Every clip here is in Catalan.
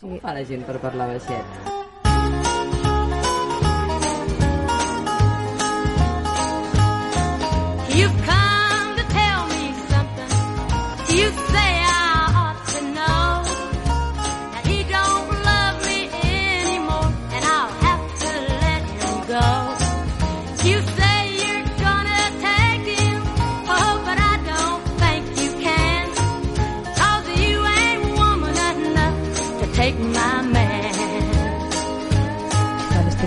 Com fa la gent per parlar baixet? You've come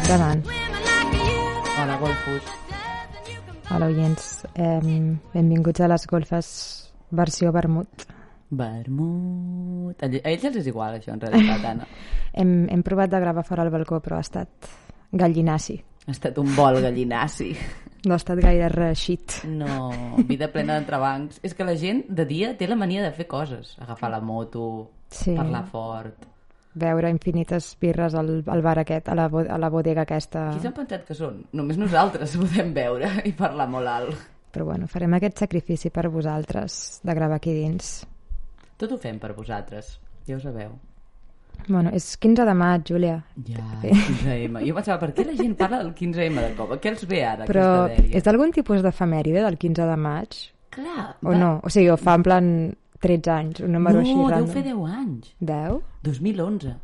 You. Hola, golfos. Hola, oients. Eh, benvinguts a les golfes versió vermut. Vermut... A ell- a ells els és igual, això, en realitat, Anna. Hem, hem provat de gravar fora al balcó, però ha estat gallinaci. Ha estat un vol gallinaci. No ha estat gaire reeixit. No, vida plena d'entrebancs. És que la gent de dia té la mania de fer coses. Agafar la moto, Sí. parlar fort... Veure infinites birres al, al bar aquest, a la, a la bodega aquesta. Qui s'han pensat que són? Només nosaltres podem veure i parlar molt alt. Però bueno, farem aquest sacrifici per vosaltres, de gravar aquí dins. Tot ho fem per vosaltres, ja ho sabeu. Bueno, és 15 de maig, Júlia. Ja, 15M. Jo pensava, per què la gent parla del 15M de cop? Què els ve ara, Però és d'algun tipus d'efemèride del 15 de maig? Clar, O no? O sigui, ho fa en plan 13 anys, un número així No, deu fer 10 anys. 10? 2011.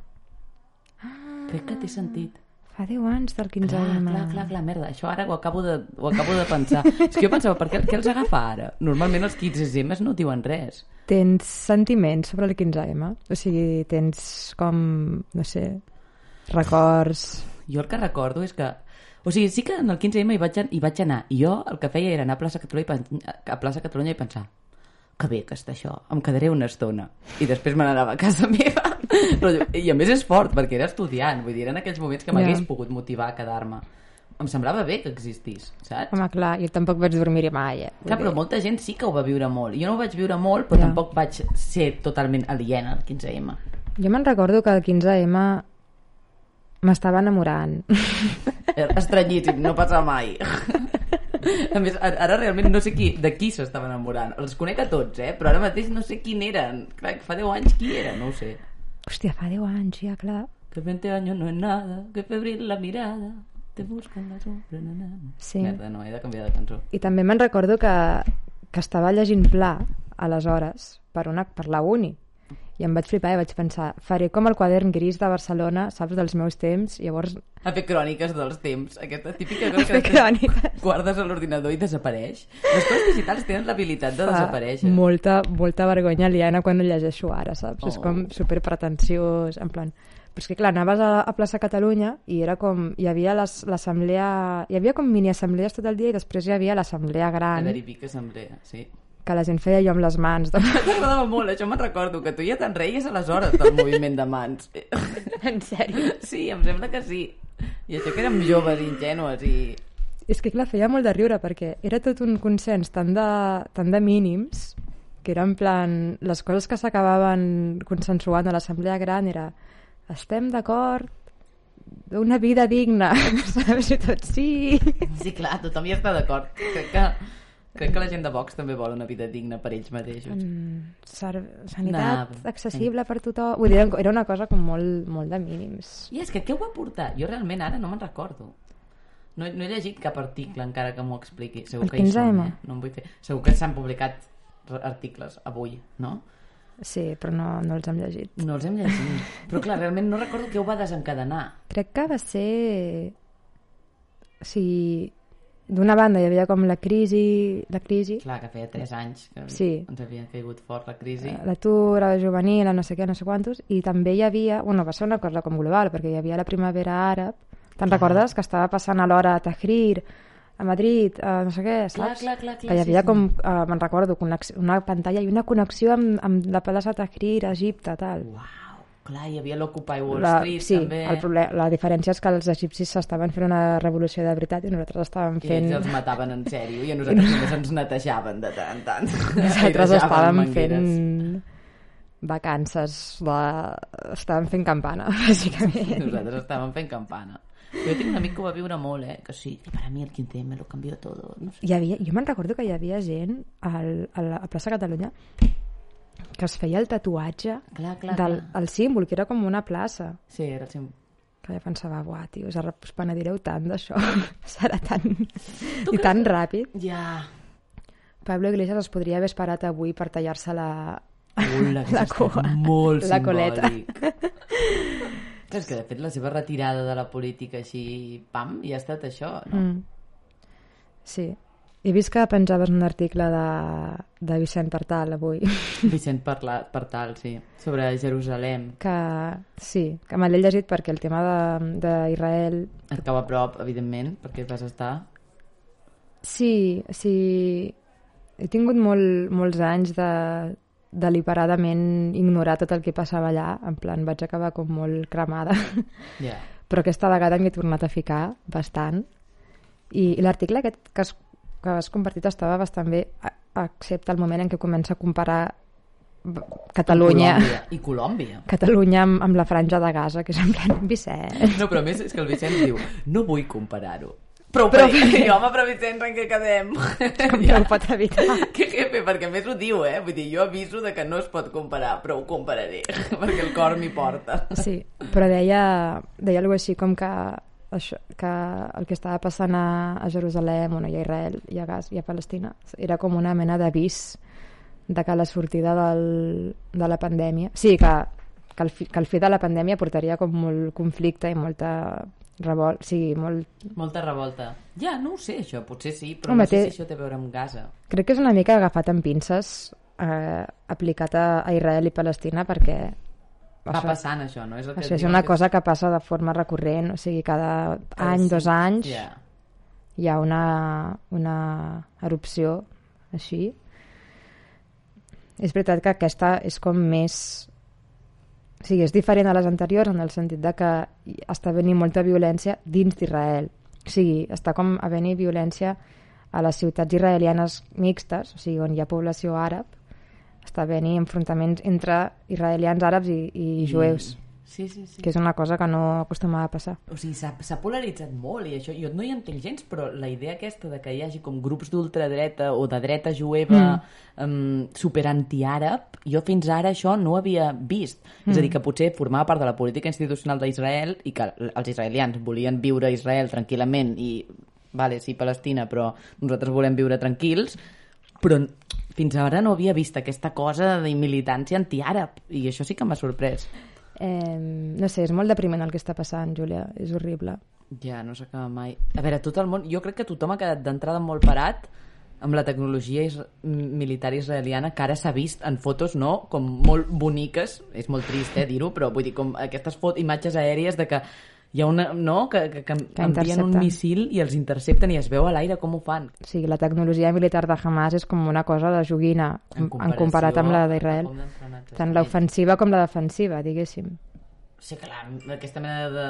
Crec que té sentit. Fa 10 anys del 15 Clar, de maig. clar, clar, clar, merda. Això ara ho acabo de, ho acabo de pensar. És que jo pensava, per què, què els agafa ara? Normalment els 15Ms no diuen res. Tens sentiments sobre el 15M? O sigui, tens com, no sé, records... Jo el que recordo és que... O sigui, sí que en el 15M hi vaig, hi vaig anar. I jo el que feia era anar a plaça Catalunya i, a plaça Catalunya i pensar que bé que està això, em quedaré una estona. I després me n'anava a casa meva. I a més és fort, perquè era estudiant. Vull dir, eren aquells moments que m'hagués Ja. pogut motivar a quedar-me. Em semblava bé que existís, saps? Home, clar, jo tampoc vaig dormir-hi mai, eh? Clar, però molta gent sí que ho va viure molt. Jo no ho vaig viure molt, però Ja. tampoc vaig ser totalment aliena al 15M. Jo me'n recordo que el 15M m'estava enamorant. Estranyíssim, no passa mai. A més, ara realment no sé qui, de qui s'estava enamorant. Els conec a tots, eh? Però ara mateix no sé quin eren. Clar, fa 10 anys qui era, no ho sé. Hòstia, fa 10 anys ja, clar. Que 20 años no es nada, que febril la mirada, te buscan la sombra, na, na, na. Sí. Merda, no, he de canviar de cançó. I també me'n recordo que, que estava llegint Pla, aleshores, per, una, per la uni. I em vaig flipar i vaig pensar, faré com el quadern gris de Barcelona, saps, dels meus temps, llavors A fer cròniques dels temps. Aquesta típica cosa que cròniques. guardes a l'ordinador i desapareix. Les coses digitals tenen l'habilitat de fa desaparèixer. molta, molta vergonya aliena quan ho llegeixo ara, saps? És Oh. com super pretensiós, en plan... Però és que clar, anaves a, a plaça Catalunya i era com... Hi havia l'assemblea... Hi havia com mini-assemblees tot el dia i després hi havia l'assemblea gran veure, pica assemblea, sí. Que la gent feia jo amb les mans. De... M'agradava molt, això me'n recordo, que tu ja te'n reies aleshores del moviment de mans. en sèrio? Sí, em sembla que sí. I això que érem joves, ingenues i... És que clar, feia molt de riure perquè era tot un consens tan de, tan de mínims que era en plan... Les coses que s'acabaven consensuant a l'assemblea gran era estem d'acord una vida digna, saps? I tot sí. Sí, clar, tothom hi està d'acord. Crec que, crec que la gent de Vox també vol una vida digna per ells mateixos. Mm, sanitat No, accessible per tothom. Vull dir, era- una cosa com molt, molt de mínims. I és que què ho va portar? Jo realment ara no me'n recordo. No, no he llegit cap article encara que m'ho expliqui. Segur El que hi són, 15M? eh? No em vull fer... Segur que s'han publicat articles avui, no? Sí, però no, no els hem llegit. No els hem llegit. Però clar, realment no recordo què ho va desencadenar. Crec que va ser... O sigui, d'una banda hi havia com la crisi, la crisi, Clar, que feia 3 anys que Sí. ens havia caigut fort la crisi. l'atur a la juvenil, a no sé què, no sé quantos, i també hi havia, bueno, va ser una cosa com global, perquè hi havia la primavera àrab, te'n recordes? Que estava passant alhora a Tahrir, a Madrid, a no sé què, Clar, saps? clar, clar, clar, que hi havia sí. com, uh, me'n recordo, una pantalla i una connexió amb, amb la plaça Tahrir, a Egipte, tal. Uau, clar, hi havia l'Occupy Wall La, Street sí, també. el proble- la diferència és que els egipcis s'estaven fent una revolució de veritat i nosaltres estàvem I fent... ells els mataven en sèrio i a nosaltres només ens netejaven de tant en tant. Nosaltres estàvem mangueres. fent vacances, de... estàvem fent campana, bàsicament. Nosaltres estàvem fent campana. Jo tinc un amic que ho va viure molt, eh? Que sí, que para mí el 15M lo cambió todo. No sé. Hi havia, jo me'n recordo que hi havia gent al, a la a plaça Catalunya que es feia el tatuatge Clar, clar, del clar. el símbol, que era com una plaça. Sí, era el sim... Que jo pensava, buah, tio, us, us penedireu tant d'això. Serà tan... I tan ràpid. Ja... Pablo Iglesias es podria haver esperat avui per tallar-se la, Ula, que la cua, molt la coleta. simbòlic. És que, de fet, la seva retirada de la política així, pam, i ha estat això, no? Mm. Sí. He vist que penjaves un article de, de Vicent Partal avui, Vicent parla, per tal, sí, sobre Jerusalem. que sí, que me l'he llegit perquè el tema de- d'Israel... Et cau a prop, evidentment, perquè vas estar... Sí, sí, he tingut molt, molts anys de deliberadament ignorar tot el que passava allà, en plan vaig acabar com molt cremada, Ja. però aquesta vegada m'hi he tornat a ficar bastant i, i l'article aquest que has, que has compartit estava bastant bé excepte el moment en què comença a comparar Catalunya Colòmbia. I Colòmbia. Catalunya amb, amb la franja de Gaza, que és en plan Vicent. No, però a més és que el Vicent diu no vull comparar-ho. Però, Però- però, però, home, però Vicenç, en què quedem? Com no ho pot evitar. Que jefe, perquè a més ho diu, eh? Vull dir, jo aviso de que no es pot comparar, però ho compararé, perquè el cor m'hi porta. Sí, però deia, deia alguna així com que, això, que el que estava passant a, a Jerusalem, bueno, i a Israel, i a Gas, i a Palestina, era com una mena d'avís de que la sortida del, de la pandèmia... Sí, que, que, el fi, que el fi de la pandèmia portaria com molt conflicte i molta revolt, sí, molt... Molta revolta. Ja, no ho sé, això, potser sí, però Home, no sé té- si això té a veure amb Gaza. Crec que és una mica agafat amb pinces eh, aplicat a, a Israel i Palestina perquè Va passant, això, no? És el que això és una que cosa que passa de forma recurrent, o sigui, cada Cada any, cinc- dos anys, Ja. hi ha una, una erupció així. És veritat que aquesta és com més... O sigui, és diferent a les anteriors en el sentit de que està venint molta violència dins d'Israel. O sigui, està com a venir violència a les ciutats israelianes mixtes, o sigui, on hi ha població àrab, està venint enfrontaments entre israelians àrabs i, i jueus, Sí, sí, sí. que és una cosa que no acostumava a passar. O sigui, s'ha s'ha polaritzat molt i això, jo no hi entenc gens, però la idea aquesta de que hi hagi com grups d'ultradreta o de dreta jueva mm. um, superantiàrab, jo fins ara això no ho havia vist. Mm. És a dir, que potser formava part de la política institucional d'Israel i que els israelians volien viure a Israel tranquil·lament i, vale, sí, Palestina, però nosaltres volem viure tranquils, però fins ara no havia vist aquesta cosa de militància antiàrab i això sí que m'ha sorprès. Eh, no sé, és molt depriment el que està passant, Júlia, és horrible. Ja, no s'acaba mai. A veure, tot el món... Jo crec que tothom ha quedat d'entrada molt parat amb la tecnologia is militar israeliana que ara s'ha vist en fotos, no?, com molt boniques, és molt trist, eh, dir-ho, però vull dir, com aquestes imatges aèries de que hi ha una, no?, que, que, que, Que envien un missil i els intercepten i es veu a l'aire com ho fan. Sigui, la tecnologia militar de Hamas és com una cosa de joguina en, en comparat amb la d'Israel. Tant l'ofensiva com la defensiva, diguéssim. Sí, clar, aquesta mena de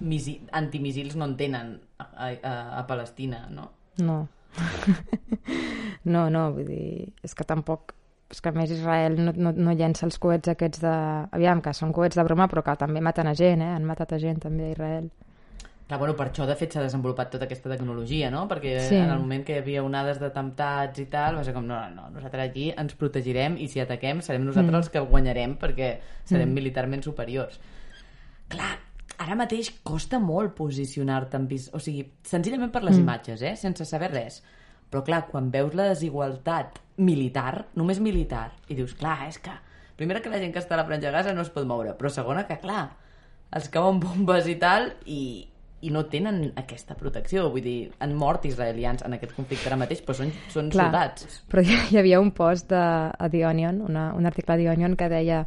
misi antimissils no en tenen a, a, a Palestina, no? No. no, no, vull dir... És que tampoc... És que a més Israel no, no, no llença els coets aquests de... Aviam, que són coets de broma, però que també maten a gent, eh? Han matat a gent també a Israel. Clar, bueno, per això de fet s'ha desenvolupat tota aquesta tecnologia, no? Perquè Sí. en el moment que hi havia onades d'atemptats i tal, va ser com, no, no, no, nosaltres aquí ens protegirem i si ataquem serem nosaltres mm. els que guanyarem perquè serem mm. militarment superiors. Clar, ara mateix costa molt posicionar-te en vis... O sigui, senzillament per les mm. imatges, eh? Sense saber res. Però clar, quan veus la desigualtat militar, només militar, i dius, clar, és que... Primera, que la gent que està a la franja de Gaza no es pot moure, però segona, que clar, els cauen bombes i tal, i, i no tenen aquesta protecció. Vull dir, han mort israelians en aquest conflicte ara mateix, però són, són Clar, soldats. Però hi, hi havia un post de, a The Onion, una, un article a The Onion que deia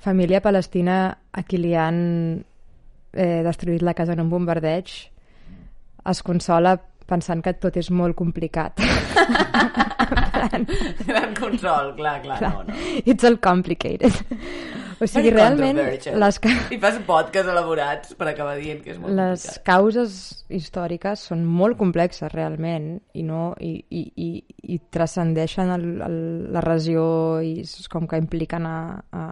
família palestina a qui li han eh, destruït la casa en un bombardeig es consola pensant que tot és molt complicat. Gran consol, clar, clar, no, no. It's all complicated. O sigui, Very realment, les, I fas podcasts elaborats per acabar dient que és molt les complicat. causes històriques són molt complexes realment i, no, i, i, i, i transcendeixen el, el, la regió i és com que impliquen a, a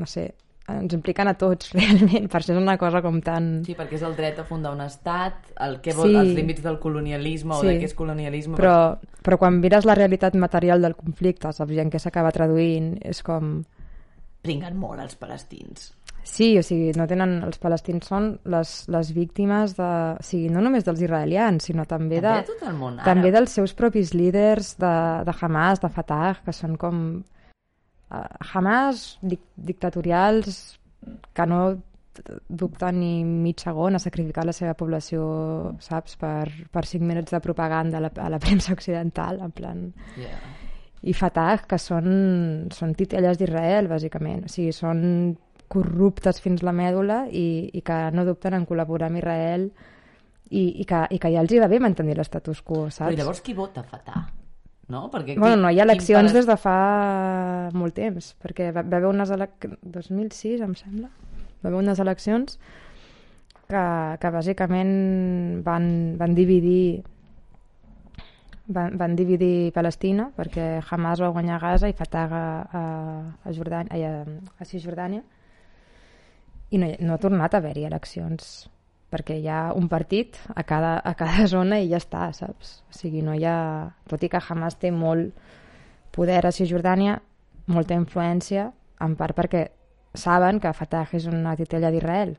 no sé, ens impliquen a tots, realment, per això és una cosa com tan... Sí, perquè és el dret a fundar un estat, el que vol, Sí. els límits del colonialisme o Sí. de què és colonialisme. Però, però quan mires la realitat material del conflicte, saps, i en què s'acaba traduint, és com... Pringuen molt els palestins. Sí, o sigui, no tenen... Els palestins són les, les víctimes de... O sigui, no només dels israelians, sinó també, També de... de tot el món també àrab. dels seus propis líders de, de Hamas, de Fatah, que són com... Uh, Hamas dic dictatorials que no dubten ni mig segon a sacrificar la seva població, saps, per, per 5 minuts de propaganda a la, a la premsa occidental, en plan... Yeah. I Fatah, que són, són titelles d'Israel, bàsicament. O sigui, són corruptes fins la mèdula i, i que no dubten en col·laborar amb Israel i, i, que, i que ja els hi va bé mantenir l'estatus quo, saps? Però llavors qui vota Fatah? No? Perquè Bueno, no hi ha eleccions palest- des de fa molt temps, perquè va, va haver unes eleccions... 2006, em sembla. Va haver unes eleccions que, que bàsicament van, van dividir van, van dividir Palestina perquè Hamas va guanyar Gaza i Fatah a, a, a, Jordània, a, a Cisjordània i no, no ha tornat a haver-hi eleccions perquè hi ha un partit a cada, a cada zona i ja està, saps? O sigui, no hi ha... Tot i que Hamas té molt poder a Cisjordània, molta influència, en part perquè saben que Fatah és una titella d'Israel.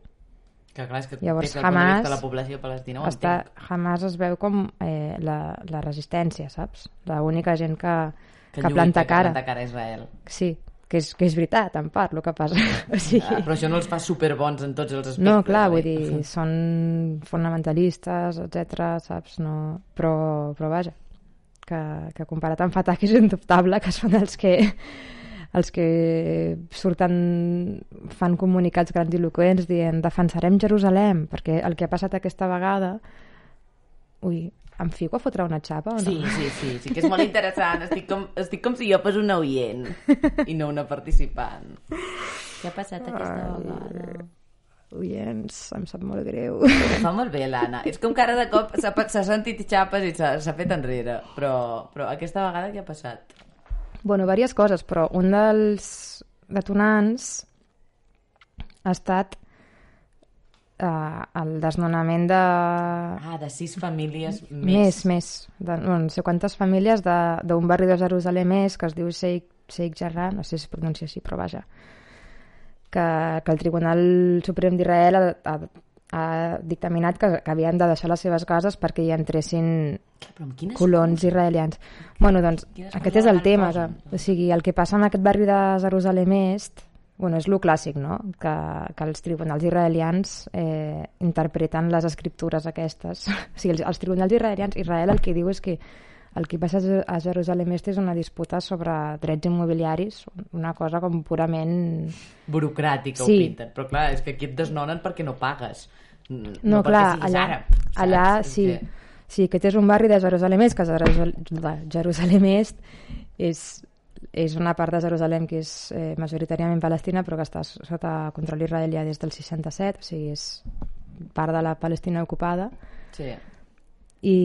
Que clar, és que Llavors, des Hamas de la població palestina ho Està, entenc. Hamas es veu com eh, la, la resistència, saps? L'única gent que, que, lluita, planta que cara. planta cara a Israel. Sí, que és, que és veritat, en part, el que passa. o sigui, Ah, però això no els fa superbons en tots els aspectes. no, clar, oi? vull dir, són fonamentalistes, etc saps? No... Però, però vaja, que, que comparat amb Fatah, que és indubtable, que són els que els que surten fan comunicats grandiloquents dient defensarem Jerusalem perquè el que ha passat aquesta vegada ui, em fico a fotre una xapa o no? Sí, sí, sí, sí, que és molt interessant. Estic com, estic com si jo fos una oient i no una participant. Què ha passat aquesta vegada? Oients, em sap molt greu Ho fa molt bé, l'Anna. És com que ara de cop s'ha sentit xapes i s'ha s'ha fet enrere. Però, però aquesta vegada què ha passat? Bueno, diverses coses, però un dels detonants ha estat eh, el desnonament de... Ah, de sis famílies Més, més. més. De, no, no sé quantes famílies de- d'un barri de Jerusalem més que es diu Sheikh, Sheikh Jarrah, no sé si es pronuncia així, però vaja, que, que el Tribunal Suprem d'Israel ha, ha, ha dictaminat que, que havien de deixar les seves cases perquè hi entressin colons israelians. Bueno, doncs, Quines aquest és el coses tema. Que, o sigui, el que passa en aquest barri de Jerusalem Est, bueno, és lo clàssic, no? Que, que els tribunals israelians eh, interpreten les escriptures aquestes. o sigui, els, els tribunals israelians, Israel el que diu és que el que passa a Jerusalem Est és una disputa sobre drets immobiliaris, una cosa com purament... burocràtica Sí. ho pinten. Però clar, és que aquí et desnonen perquè no pagues. No, No, clar, allà, àrab, saps? allà sí. que- Sí, aquest és un barri de Jerusalem Est, que Jerusalem Est és, és una part de Jerusalem que és eh, majoritàriament palestina, però que està sota control israelià des del 67, o sigui, és part de la Palestina ocupada. Sí. I,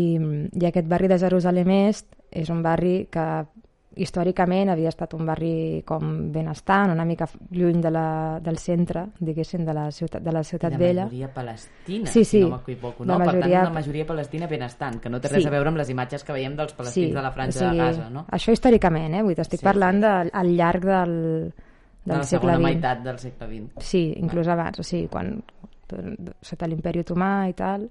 i aquest barri de Jerusalem Est és un barri que històricament havia estat un barri com benestant, una mica lluny de la, del centre, diguéssim, de la ciutat, de la ciutat de vella. majoria palestina, Sí, si sí. no m'equivoco. De No? Per majoria- tant, una majoria palestina benestant, que no té res Sí. a veure amb les imatges que veiem dels palestins de la franja o sigui, de Gaza, no? Això històricament, eh? Vull dir, estic Sí, parlant de, al llarg del, De del la segle XX. meitat del segle XX. Sí, inclús abans, o sigui, quan sota l'imperi otomà i tal.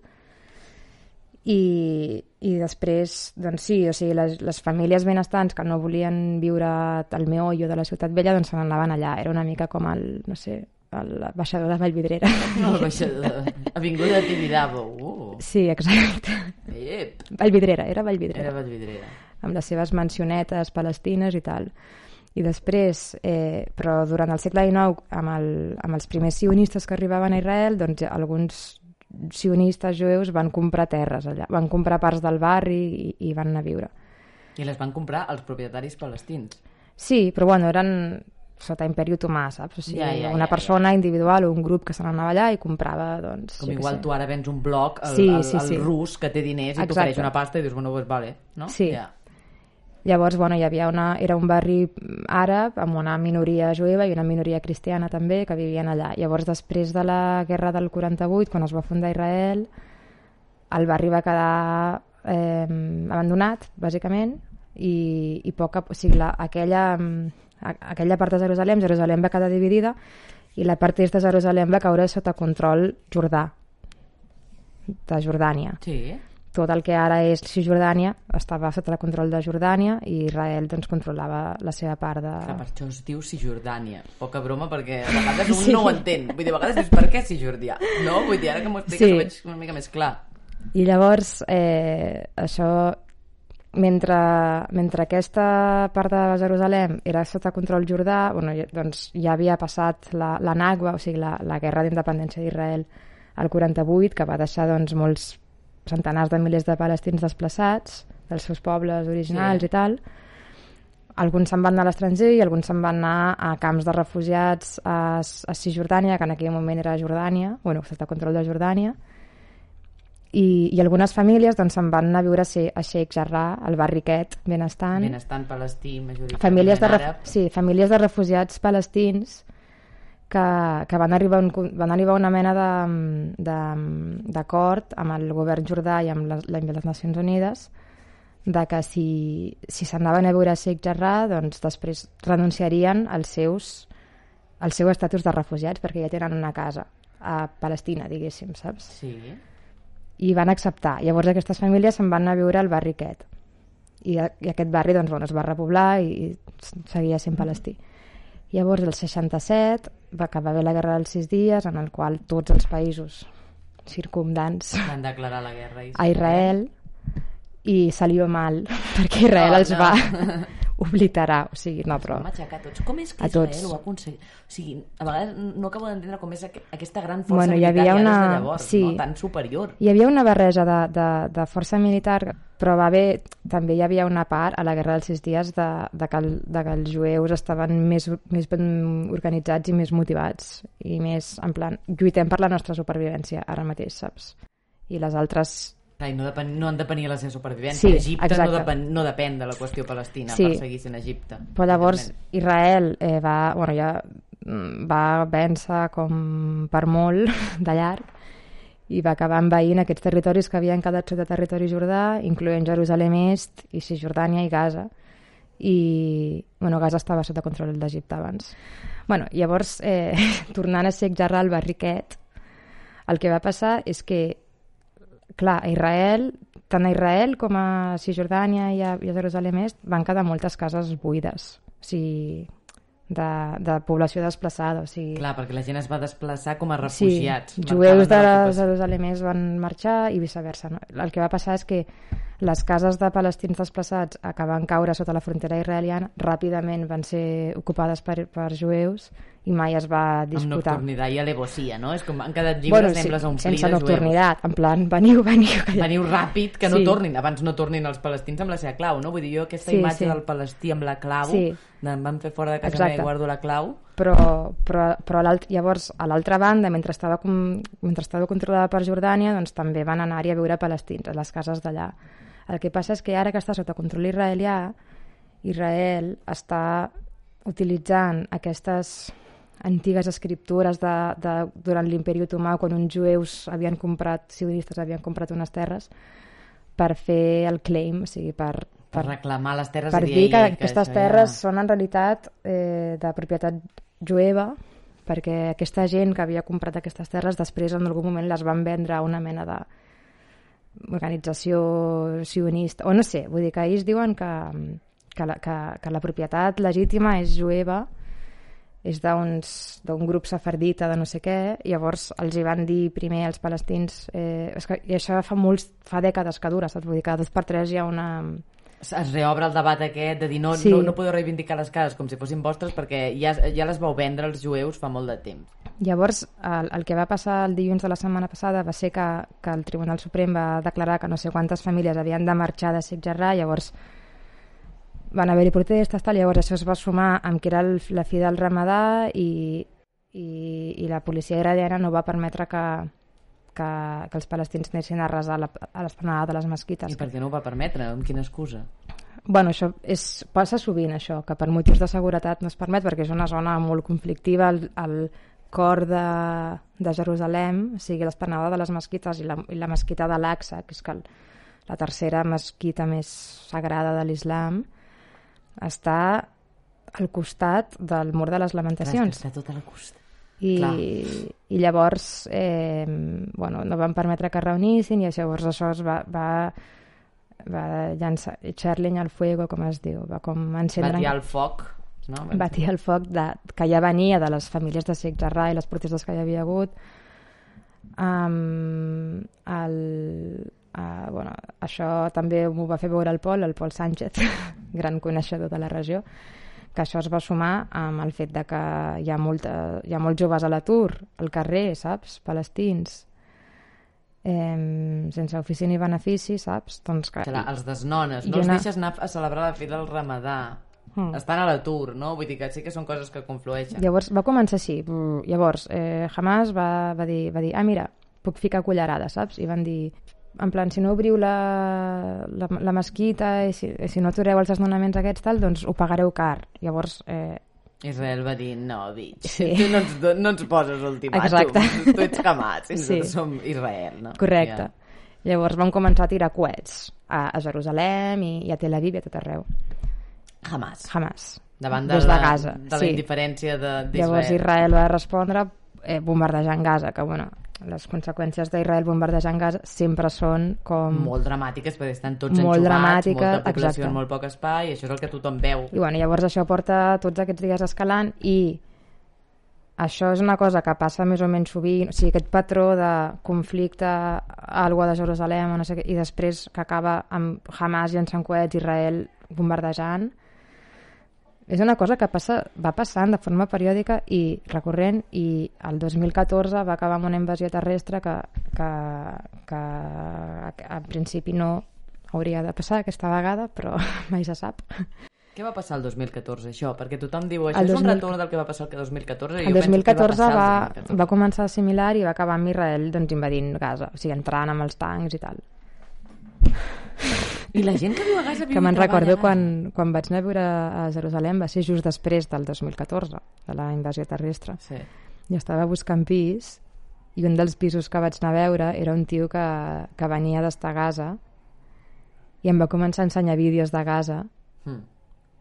I, i després, doncs sí, o sigui, les, les famílies benestants que no volien viure al meollo de la ciutat vella, doncs se n'anaven allà. Era una mica com el, no sé, el baixador de Vallvidrera. El baixador. Avinguda de Tibidabo. Uh, Sí, exacte. ep, Vallvidrera, era Vallvidrera. era Vallvidrera. amb les seves mansionetes palestines i tal. I després, eh, però durant el segle XIX, amb, el, amb els primers sionistes que arribaven a Israel, doncs alguns sionistes jueus van comprar terres allà, van comprar parts del barri i, i van anar a viure. I les van comprar els propietaris palestins. Sí, però bueno, eren sota imperi otomà, saps? O sigui, Ja, ja, una ja, persona individual o un grup que se n'anava allà i comprava, doncs... Com igual tu ara vens un bloc, el, Sí, sí, sí. rus que té diners i t'ofereix una pasta i dius, bueno, pues vale, no? Sí. Ja. Llavors, bueno, hi havia una, era un barri àrab amb una minoria jueva i una minoria cristiana també que vivien allà. Llavors, després de la guerra del 48, quan es va fundar Israel, el barri va quedar eh, abandonat, bàsicament, i, i poc a, o sigui, la, aquella, a- aquella part de Jerusalem, Jerusalem va quedar dividida i la part est de Jerusalem va caure sota control jordà, de Jordània. Sí. Tot el que ara és Cisjordània estava sota el control de Jordània i Israel doncs, controlava la seva part de... Clar, per això es diu Cisjordània. Poca broma, perquè a vegades un Sí. no ho entén. Vull dir, a vegades dius, per què Cisjordià? No? Vull dir, ara que m'ho expliques Sí. ho veig una mica més clar. I llavors, eh, això, mentre, mentre aquesta part de Jerusalem era sota control jordà, bueno, doncs ja havia passat la, la Nagua, o sigui, la, la guerra d'independència d'Israel al 48, que va deixar doncs, molts centenars de milers de palestins desplaçats dels seus pobles originals Sí. i tal. Alguns se'n van anar a l'estranger i alguns se'n van anar a camps de refugiats a, a Cisjordània, que en aquell moment era Jordània, bueno, sota control de Jordània, i, i algunes famílies doncs, se'n van anar a viure a, She- a Sheikh Jarrah, al barri aquest, benestant. Benestant palestí, majoritàriament famílies de, ref... àrab. sí, famílies de refugiats palestins que, que van, arribar un, van arribar una mena de- de- d'acord amb el govern jordà i amb les, la- les Nacions Unides de que si, si s'anaven a viure a Sheikh Jarrah, doncs després renunciarien als seus, al seu estatus de refugiats perquè ja tenen una casa a Palestina, diguéssim, saps? Sí. i van acceptar. Llavors aquestes famílies se'n van a viure al barri aquest. I, a- i aquest barri doncs, bueno, es va repoblar i, i seguia sent palestí. Llavors, el 67, va acabar bé la Guerra dels Sis Dies, en el qual tots els països circumdants Van declarar la guerra a Israel i salió mal, perquè Israel Oh, els no. va obliterar. O sigui, no, però... Vam aixecar a tots. Com és que A Israel tots. ho ha aconseguit? O sigui, a vegades no acabo d'entendre com és aqu- aquesta gran força Bueno, hi militar havia ja una- des de llavors, sí. no? tan superior. Hi havia una barreja de, de, de força militar, però va haver, també hi havia una part a la Guerra dels Sis Dies de, de, que, el, de que els jueus estaven més, més ben organitzats i més motivats i més, en plan, lluitem per la nostra supervivència ara mateix, saps? I les altres... I no, depen, no han de venir la seva supervivència. Sí, Egipte no, exacte. depèn, no depèn de la qüestió palestina Sí. per seguir sent Egipte. Però llavors. Israel eh, va, bueno, ja mm, va vèncer com per molt de llarg i va acabar envaint aquests territoris que havien quedat sota territori jordà, incloent Jerusalem Est i Cisjordània i Gaza. I, bueno, Gaza estava sota control d'Egipte abans. Bueno, llavors, eh, tornant a Sheikh Jarrah, al barri aquest, el que va passar és que clar, a Israel, tant a Israel com a Cisjordània i a, i a Jerusalem Est van quedar moltes cases buides, o sigui, de, de població desplaçada, o sigui... Clar, perquè la gent es va desplaçar com a refugiats. Sí, jueus de l'ocupació. Jerusalem Est van marxar i viceversa. No? El que va passar és que les cases de palestins desplaçats que van caure sota la frontera israeliana ràpidament van ser ocupades per, per jueus i mai es va Amb disputar. nocturnitat i alevosía, no? És com han quedat llibres, sí, anem-les a omplir sense nocturnitat, en plan, veniu, veniu. Que... Veniu ràpid, que no Sí. tornin. Abans no tornin els palestins amb la seva clau, no? Vull dir, jo aquesta Sí, imatge sí. del palestí amb la clau, Sí. em van fer fora de casa Exacte. meva i guardo la clau, però, però, però llavors a l'altra banda, mentre estava, com, mentre estava controlada per Jordània, doncs també van anar-hi a viure palestins, a les cases d'allà. El que passa és que ara que està sota control israelià, Israel està utilitzant aquestes antigues escriptures de, de, durant l'imperi otomà, quan uns jueus havien comprat, sionistes havien comprat unes terres, per fer el claim, o sigui, per, per reclamar les terres per dir que "Ei, aquestes terres són en realitat eh, de propietat jueva perquè aquesta gent que havia comprat aquestes terres després en algun moment les van vendre a una mena de organització sionista, o no sé, vull dir que ells diuen que, que, la, que, que la propietat legítima és jueva, és d'un grup safardita de no sé què, llavors els hi van dir primer als palestins, eh, és que, i això fa molts, fa dècades que dura, saps? Vull dir que dos per tres hi ha una, Es reobre el debat aquest de dir no, Sí. no, no podeu reivindicar les cases com si fossin vostres perquè ja, ja les vau vendre els jueus fa molt de temps. Llavors, el, el que va passar el dilluns de la setmana passada va ser que, que el Tribunal Suprem va declarar que no sé quantes famílies havien de marxar de Jarrah, llavors van haver-hi protestes, tal, llavors això es va sumar amb que era el, la fi del ramadà i, i, i la policia iraniana no va permetre que, que, que els palestins anessin a resar a la- a l'esplanada de les mesquites. I per què no ho va permetre? Amb quina excusa? Bueno, això és, passa sovint, això, que per motius de seguretat no es permet, perquè és una zona molt conflictiva, el, el cor de, de Jerusalem, o sigui, l'esplanada de les mesquites i la, i la mesquita de l'Aqsa, que és que el, la tercera mesquita més sagrada de l'islam, està al costat del mur de les Clar, lamentacions. està tot a la costa. I, Clar. i llavors eh, bueno, no van permetre que es reunissin i llavors això es va, va, va llançar Charling al fuego, com es diu va com encendre Batia el foc, no? batir el foc de, que ja venia de les famílies de Sheikh Jarrah i les protestes que hi havia hagut um, el, uh, bueno, això també m'ho va fer veure el Pol, el Pol Sánchez gran coneixedor de la regió que això es va sumar amb el fet de que hi ha, molta, hi ha molts joves a l'atur al carrer, saps? Palestins eh, sense ofici ni benefici, saps? Doncs que, Clar, els desnones, no els una- deixes anar a celebrar la fila del ramadà. Mm. Estan a l'atur, no? Vull dir que sí que són coses que conflueixen. Llavors va començar així. Llavors eh, Hamas va, va, dir, va dir, ah, mira, puc ficar cullerada, saps? I van dir, en plan, si no obriu la, la, la mesquita i si, i si no atureu els desnonaments aquests, tal, doncs ho pagareu car. Llavors, eh, Israel va dir, no, bitch, Sí. tu no ens, no ens poses ultimàtums, Exacte. tu ets Hamas, i Sí. nosaltres som Israel, no? correcte. Llavors van començar a tirar coets a, a Jerusalem i, i a Tel Aviv i a tot arreu. Ja. Hamas. Hamas. Davant de Des de la, Gaza, de la sí. indiferència de- Llavors d'Israel. Israel va respondre eh, bombardejant Gaza, que bueno, les conseqüències d'Israel bombardejant Gaza sempre són com... Molt dramàtiques, perquè estan tots Molt enxufats, dramàtica, molta població exacte. en molt poc espai, i això és el que tothom veu. I bueno, llavors això porta tots aquests dies escalant i això és una cosa que passa més o menys sovint, o sigui, aquest patró de conflicte a algú de Jerusalem o no sé què, i després que acaba amb Hamas llançant coets, Israel bombardejant, és una cosa que passa, va passant de forma periòdica i recurrent i el 2014 va acabar amb una invasió terrestre que, que, que en principi no hauria de passar aquesta vegada, però mai se sap. Què va passar el 2014, això? Perquè tothom diu, això El és un 2000 retorn del que va passar el 2014, i El jo penso que 2014 va, va, el 2014. va començar similar i va acabar amb Israel doncs, invadint Gaza, o sigui, entrant amb els tancs i tal. I la gent que viu a Gaza viu Que i me'n recordo quan, quan vaig anar a viure a Jerusalem, va ser just després del 2014, de la invasió terrestre. Sí. Jo estava buscant pis i un dels pisos que vaig anar a veure era un tio que, que venia d'estar a Gaza i em va començar a ensenyar vídeos de Gaza Mm.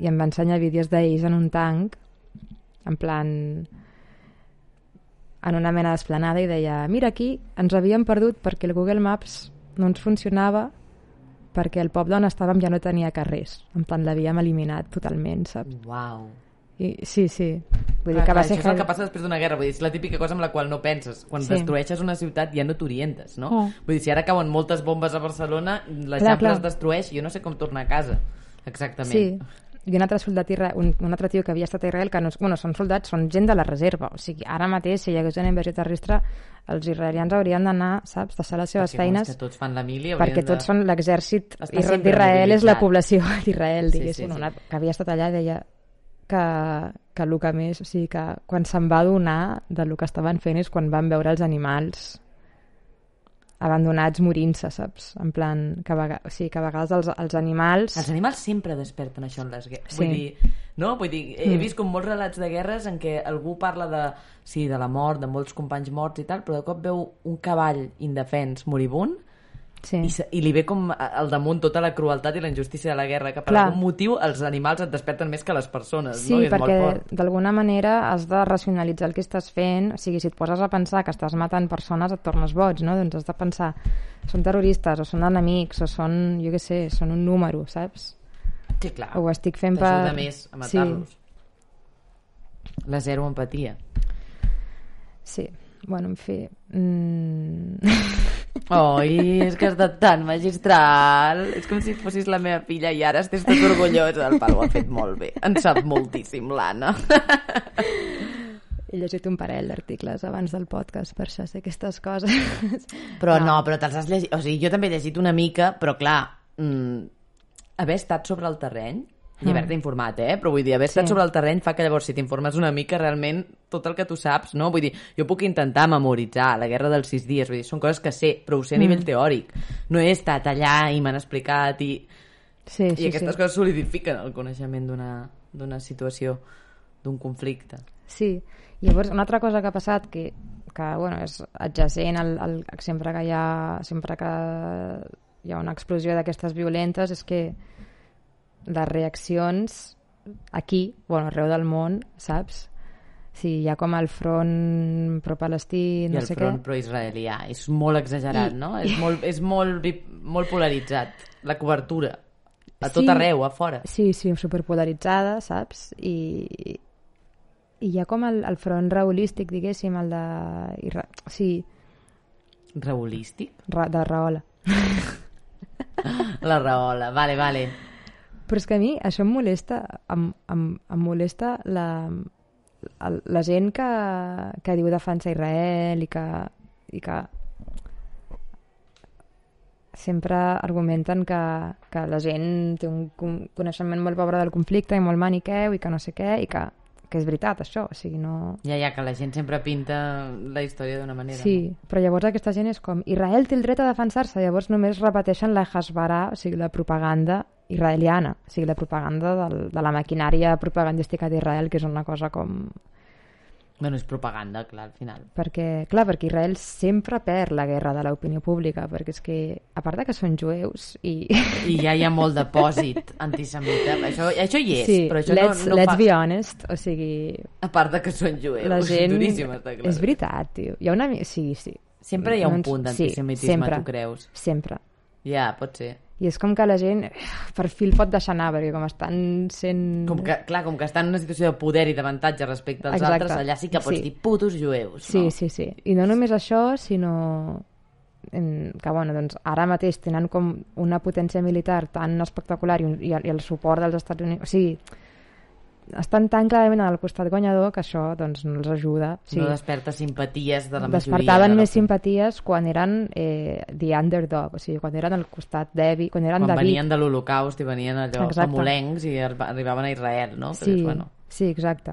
i em va ensenyar vídeos d'ells en un tanc en plan en una mena d'esplanada i deia mira aquí ens havíem perdut perquè el Google Maps no ens funcionava perquè el poble on estàvem ja no tenia carrers en plan l'havíem eliminat totalment saps? Uau. I, sí, sí vull dir que va ser això és el que passa després d'una guerra, vull dir, és la típica cosa amb la qual no penses. Quan Sí. destrueixes una ciutat ja no t'orientes, no? Oh. Vull dir, si ara cauen moltes bombes a Barcelona, l'Eixample es destrueix, jo no sé com tornar a casa. Exactament. Sí, i un altre soldat un, un altre tio que havia estat a Israel que no, bueno, són soldats, són gent de la reserva. O sigui, ara mateix si hi hagués una invasió terrestre els israelians haurien d'anar, saps, deixar les seves Perquè, feines que tots fan la mili, perquè de... tots són l'exèrcit d'Israel és la població d'Israel Sí, diguéssim, sí, sí. Una, que havia estat allà deia que, que el que més o sigui, que quan se'n va adonar del que estaven fent és quan van veure els animals abandonats morint-se, saps? En plan, que a, o sigui, que a vegades els, els animals... Els animals sempre desperten això en les guerres. Sí. Vull dir, no? Vull dir, he Mm. vist com molts relats de guerres en què algú parla de, sí, de la mort, de molts companys morts i tal, però de cop veu un cavall indefens moribund Sí. i, se, i li ve com al damunt tota la crueltat i la injustícia de la guerra, que per Clar. algun motiu els animals et desperten més que les persones, Sí, no? I és perquè d'alguna manera has de racionalitzar el que estàs fent. O sigui, si et poses a pensar que estàs matant persones et tornes boig, no? Doncs has de pensar, són terroristes o són enemics o són, jo què sé, són un número, saps? Sí, clar. Ho estic fent per... T'ajuda més a matar-los. La zero empatia. Sí, bueno, en fi... Mm... Oi, és que has estat tan magistral. És com si fossis la meva filla i ara estés tot orgullosa. El Pau ho ha fet molt bé. En sap moltíssim, l'Anna. He llegit un parell d'articles abans del podcast, per això sé aquestes coses. Però no, però te'ls has llegit... O sigui, jo també he llegit una mica, però clar, mm, haver estat sobre el terreny i haver-te informat, eh? Però vull dir, haver estat Sí. sobre el terreny fa que llavors si t'informes una mica realment tot el que tu saps, no? Vull dir, jo puc intentar memoritzar la guerra dels sis dies, vull dir, són coses que sé, però ho sé a nivell teòric. No he estat allà i m'han explicat i... Sí, sí, I aquestes sí. coses solidifiquen el coneixement d'una d'una situació, d'un conflicte. Sí, llavors una altra cosa que ha passat que, que bueno, és adjacent al, al, sempre que hi ha sempre que hi ha una explosió d'aquestes violentes és que les reaccions aquí, bueno, arreu del món, saps? Sí, hi ha com el front pro-palestí, I no el sé front què. pro-israelià. És molt exagerat, I- no? És molt, és molt, molt polaritzat. La cobertura. A Sí. tot arreu, a fora. Sí, sí, superpolaritzada, saps? I, i hi ha com el, el front raulístic, diguéssim, el de... Isra... Sí, Reolístic? ra, de Rahola. La raola. Vale, vale. Però és que a mi això em molesta, em, em, em molesta la, el, la gent que, que diu defensa Israel i que, i que sempre argumenten que, que la gent té un con- coneixement molt pobre del conflicte i molt maniqueu i que no sé què i que, que és veritat això, o sigui, no... Ja, ja, que la gent sempre pinta la història d'una manera. Sí, però llavors aquesta gent és com Israel té el dret a defensar-se, llavors només repeteixen la Hasbara, o sigui, la propaganda israeliana, o sigui, la propaganda del, de la maquinària propagandística d'Israel, que és una cosa com... Bueno, és propaganda, clar, al final. Perquè, clar, perquè Israel sempre perd la guerra de l'opinió pública, perquè és que, a part de que són jueus i... I ja hi ha molt depòsit antisemita. Això, això hi és, sí, però això let's, no, no let's fa... be honest, o sigui, A part de que són jueus. la gent... Duríssim, està clar. És veritat, tio. Hi ha una... Sí, sí. Sempre hi ha un ens- punt sí, d'antisemitisme, sempre. tu creus? Sempre. Ja, pot ser. I és com que la gent per fi el pot deixar anar, perquè com estan sent... Com que, clar, com que estan en una situació de poder i d'avantatge respecte als Exacte. altres, allà sí que pots Sí. dir putos jueus, Sí, no? sí, sí. I no només això, sinó que bueno, doncs ara mateix tenen com una potència militar tan espectacular i, un- i, el, i el suport dels Estats Units... O sigui, estan tan clarament al costat guanyador que això doncs, no els ajuda. O sigui, No desperta simpaties de la majoria. despertaven més simpaties quan eren eh, the underdog, o sigui, quan eren al costat d'Evi, quan eren Quan David. venien de l'Holocaust i venien allò Exacte. famolencs i arri- arribaven a Israel, no? Però, Sí, bueno, sí, exacte.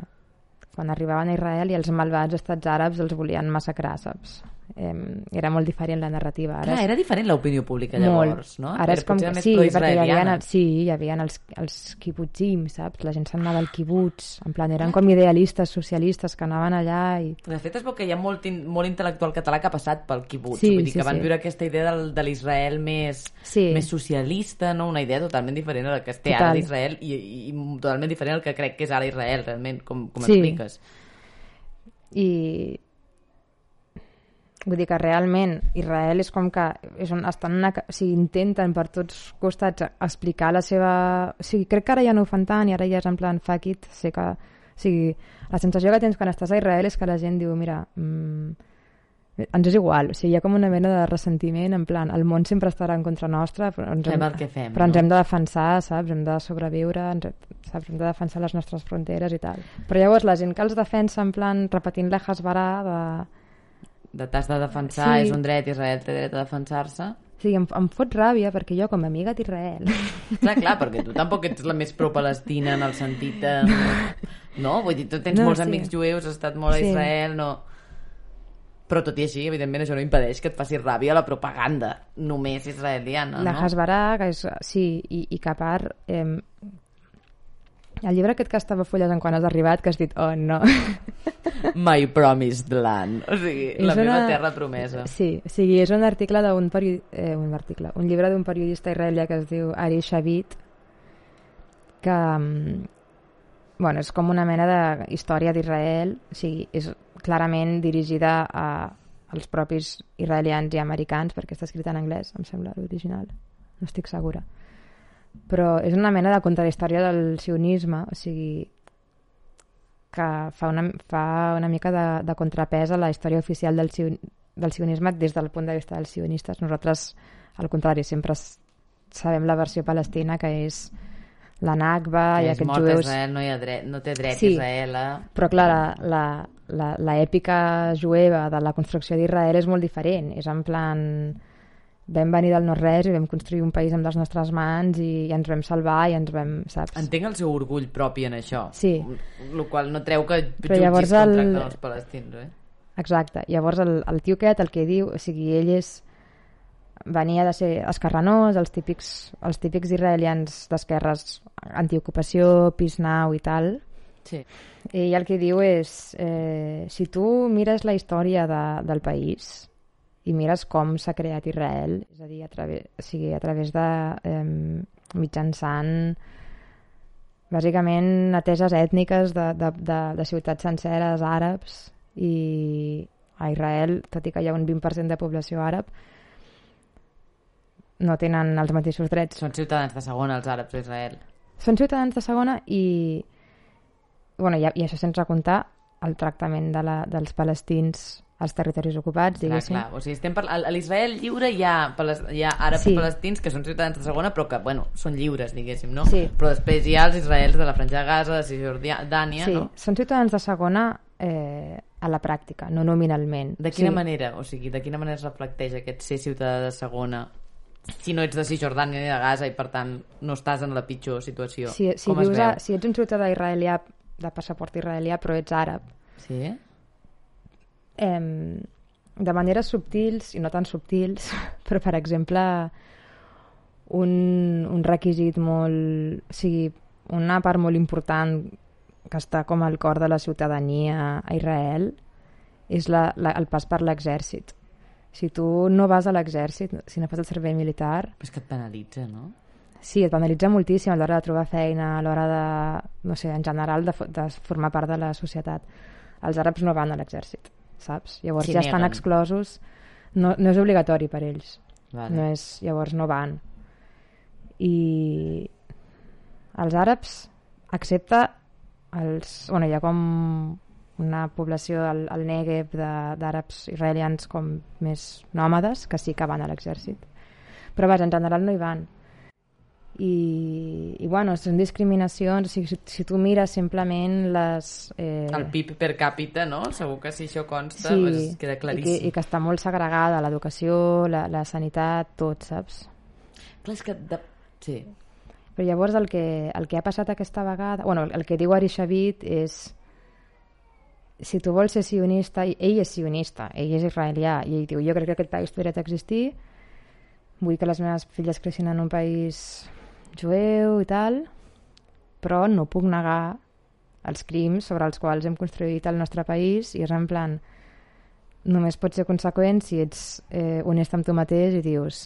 Quan arribaven a Israel i els malvats estats àrabs els volien massacrar, saps? Eh, era molt diferent la narrativa. Ara clar, és era diferent l'opinió pública molt. llavors, no? Ara és com més sí, perquè hi havia, el, sí, hi havia els, els kibutzim, saps? La gent s'anava al kibbutz, en plan, eren com idealistes, socialistes, que anaven allà i... De fet, veu que hi ha molt, in, molt intel·lectual català que ha passat pel kibbutz. Sí, Vull dir sí, que van sí. viure aquesta idea del, de l'Israel més, Sí. més socialista, no? una idea totalment diferent a la que es té Total. ara d'Israel i, i, i totalment diferent al que crec que és ara Israel, realment, com, com Sí. expliques. i vull dir que realment Israel és com que és un, estan una, o sigui, intenten per tots costats explicar la seva... O sigui, crec que ara ja no ho fan tant i ara ja és en plan fuck it, sé que... O sigui, la sensació que tens quan estàs a Israel és que la gent diu, mira, mm, ens és igual, o sigui, hi ha com una mena de ressentiment, en plan, el món sempre estarà en contra nostra, però ens, Fem el que fem, però ens no? hem de defensar, saps? Hem de sobreviure, ens, saps? Hem de defensar les nostres fronteres i tal. Però llavors la gent que els defensa en plan repetint la Hasbarà de... De t'has de defensar, Sí. és un dret, Israel té dret a defensar-se. Sigui, em, em fot ràbia perquè jo com a amiga d'Israel Clar, clar, perquè tu tampoc ets la més pro-palestina en el sentit de... No? Vull dir, tu tens No, molts sí. amics jueus, has estat molt a Sí. Israel, no... Però tot i així, evidentment, això no impedeix que et faci ràbia la propaganda només israeliana, la no? Hasbarà, que és... Sí, i, i que a part... Eh, el llibre aquest que estava fullejant quan has arribat, que has dit, oh, no. My promised land. O sigui, la És meva una- terra promesa. Sí, o sigui, és un article d'un periodi... eh, un article, un llibre d'un periodista israelià que es diu Ari Shavit, que mm, bueno, és com una mena de història d'Israel, o sigui, és clarament dirigida a, als propis israelians i americans, perquè està escrita en anglès, em sembla, l'original. No estic segura. Però és una mena de contrahistòria del sionisme, o sigui, que fa una, fa una mica de, de contrapès a la història oficial del, sion, del sionisme des del punt de vista dels sionistes. Nosaltres, al contrari, sempre sabem la versió palestina, que és la Nakba Que i aquests jueus... Israel, no, hi ha dret, no té dret Sí. Israel a... Però clar, la, la, la, la èpica jueva de la construcció d'Israel és molt diferent. És en plan... Vam venir del no-res i vam construir un país amb les nostres mans i, i ens vam salvar i ens vam, saps? Entenc el seu orgull propi en això. Sí. El qual no treu que Però jutgis llavors el- els palestins, eh? Exacte. Llavors el, el tio aquest el que diu, o sigui, ell és venia de ser escarranós, els típics, els típics israelians d'esquerres antiocupació, pis now i tal. Sí. I el que diu és, eh, si tu mires la història de, del país i mires com s'ha creat Israel, és a dir, a través, o sigui, a través de eh, mitjançant bàsicament ateses ètniques de, de, de, de ciutats senceres àrabs i a Israel, tot i que hi ha un 20% de població àrab, no tenen els mateixos drets. Són ciutadans de segona, els àrabs d'Israel. Són ciutadans de segona i, bueno, i, i això sense comptar el tractament de la, dels palestins als territoris ocupats, Clar, diguéssim. clar. O sigui, estem per... a l'Israel lliure hi ha, pales... hi ha àrabs Sí. palestins que són ciutadans de segona, però que, bueno, són lliures, diguéssim, no? Sí. Però després hi ha els israels de la Franja de Gaza, de Cisjordània, sí, no? són ciutadans de segona eh, a la pràctica, no nominalment. De quina sí. manera? O sigui, de quina manera es reflecteix aquest ser ciutadà de segona si no ets de Cisjordània ni de Gaza i, per tant, no estàs en la pitjor situació? Si, si, Com es vius a, si ets un ciutadà israelià de passaport israelià però ets àrab, Sí? Eh, de maneres subtils i no tan subtils, però per exemple un, un requisit molt... O sigui, una part molt important que està com al cor de la ciutadania a Israel és la, la, el pas per l'exèrcit. Si tu no vas a l'exèrcit, si no fas el servei militar, Però és que et penalitza, no? Sí, et penalitza moltíssim a l'hora de trobar feina, a l'hora de, no sé, en general, de, de formar part de la societat. Els àrabs no van a l'exèrcit, saps? Llavors S'hi ja estan exclosos. No, no és obligatori per ells. Vale. No és, llavors no van. I els àrabs, excepte els... Bueno, hi ha com una població al, al Negev d'àrabs israelians com més nòmades que sí que van a l'exèrcit. Però vaja, en general no hi van. I, i bueno, són discriminacions, o sigui, si, si tu mires simplement les... Eh, El PIB per càpita, no? Segur que si això consta, sí, pues, queda i que, claríssim. i que està molt segregada, l'educació, la, la sanitat, tot, saps? Clar, és que... De... Sí. Però llavors el que, el que ha passat aquesta vegada... Bueno, el, el que diu Ari Shavit és si tu vols ser sionista, i ell és sionista, ell és israelià, i ell diu, jo crec que aquest país té dret a existir, vull que les meves filles creixin en un país jueu i tal, però no puc negar els crims sobre els quals hem construït el nostre país i és en plan només pots ser conseqüent si ets eh, honest amb tu mateix i dius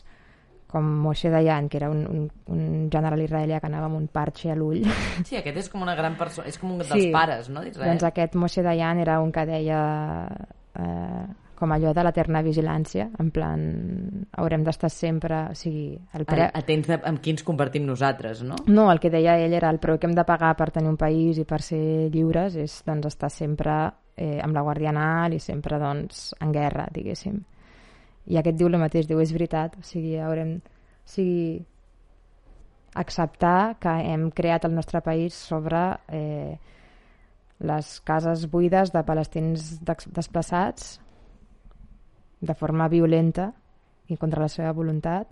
com Moshe Dayan, que era un, un, un general israelià que anava amb un parche a l'ull. Sí, aquest és com una gran persona, és com un dels Sí. pares, no, doncs aquest Moshe Dayan era un que deia eh, com allò de l'eterna vigilància, en plan, haurem d'estar sempre... O sigui, el pre... Atents de, amb qui ens compartim nosaltres, no? No, el que deia ell era el preu que hem de pagar per tenir un país i per ser lliures és doncs, estar sempre eh, amb la Guàrdia Nacional i sempre doncs, en guerra, diguéssim. I aquest diu el mateix, diu, és veritat, o sigui, haurem... O sigui, acceptar que hem creat el nostre país sobre eh, les cases buides de palestins desplaçats de forma violenta i contra la seva voluntat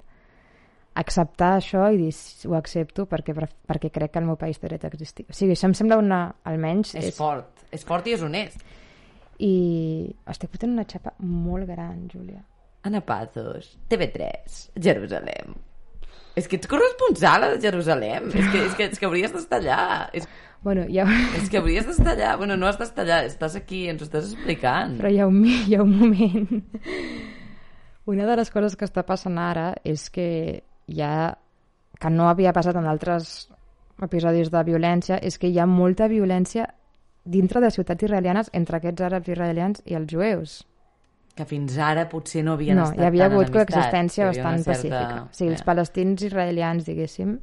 acceptar això i dir "Sí, ho accepto perquè, perquè crec que el meu país té dret a existir. O sigui, això em sembla una, almenys... És fort, és fort i és honest. I estic fotent una xapa molt gran, Júlia. Ana Pazos, TV3, Jerusalem. És que ets corresponsal a Jerusalem. És que, és que, és que hauries d'estar allà. És, Bueno, ha, és que hauries d'estar allà. Bueno, no has d'estar allà, estàs aquí, ens ho estàs explicant. però hi ha, un, hi ha un moment... Una de les coses que està passant ara és que ha... que no havia passat en altres episodis de violència, és que hi ha molta violència dintre de ciutats israelianes entre aquests àrabs israelians i els jueus. Que fins ara potser no havien no, estat hi havia hagut coexistència bastant una certa- pacífica. O sigui, els palestins israelians, diguéssim,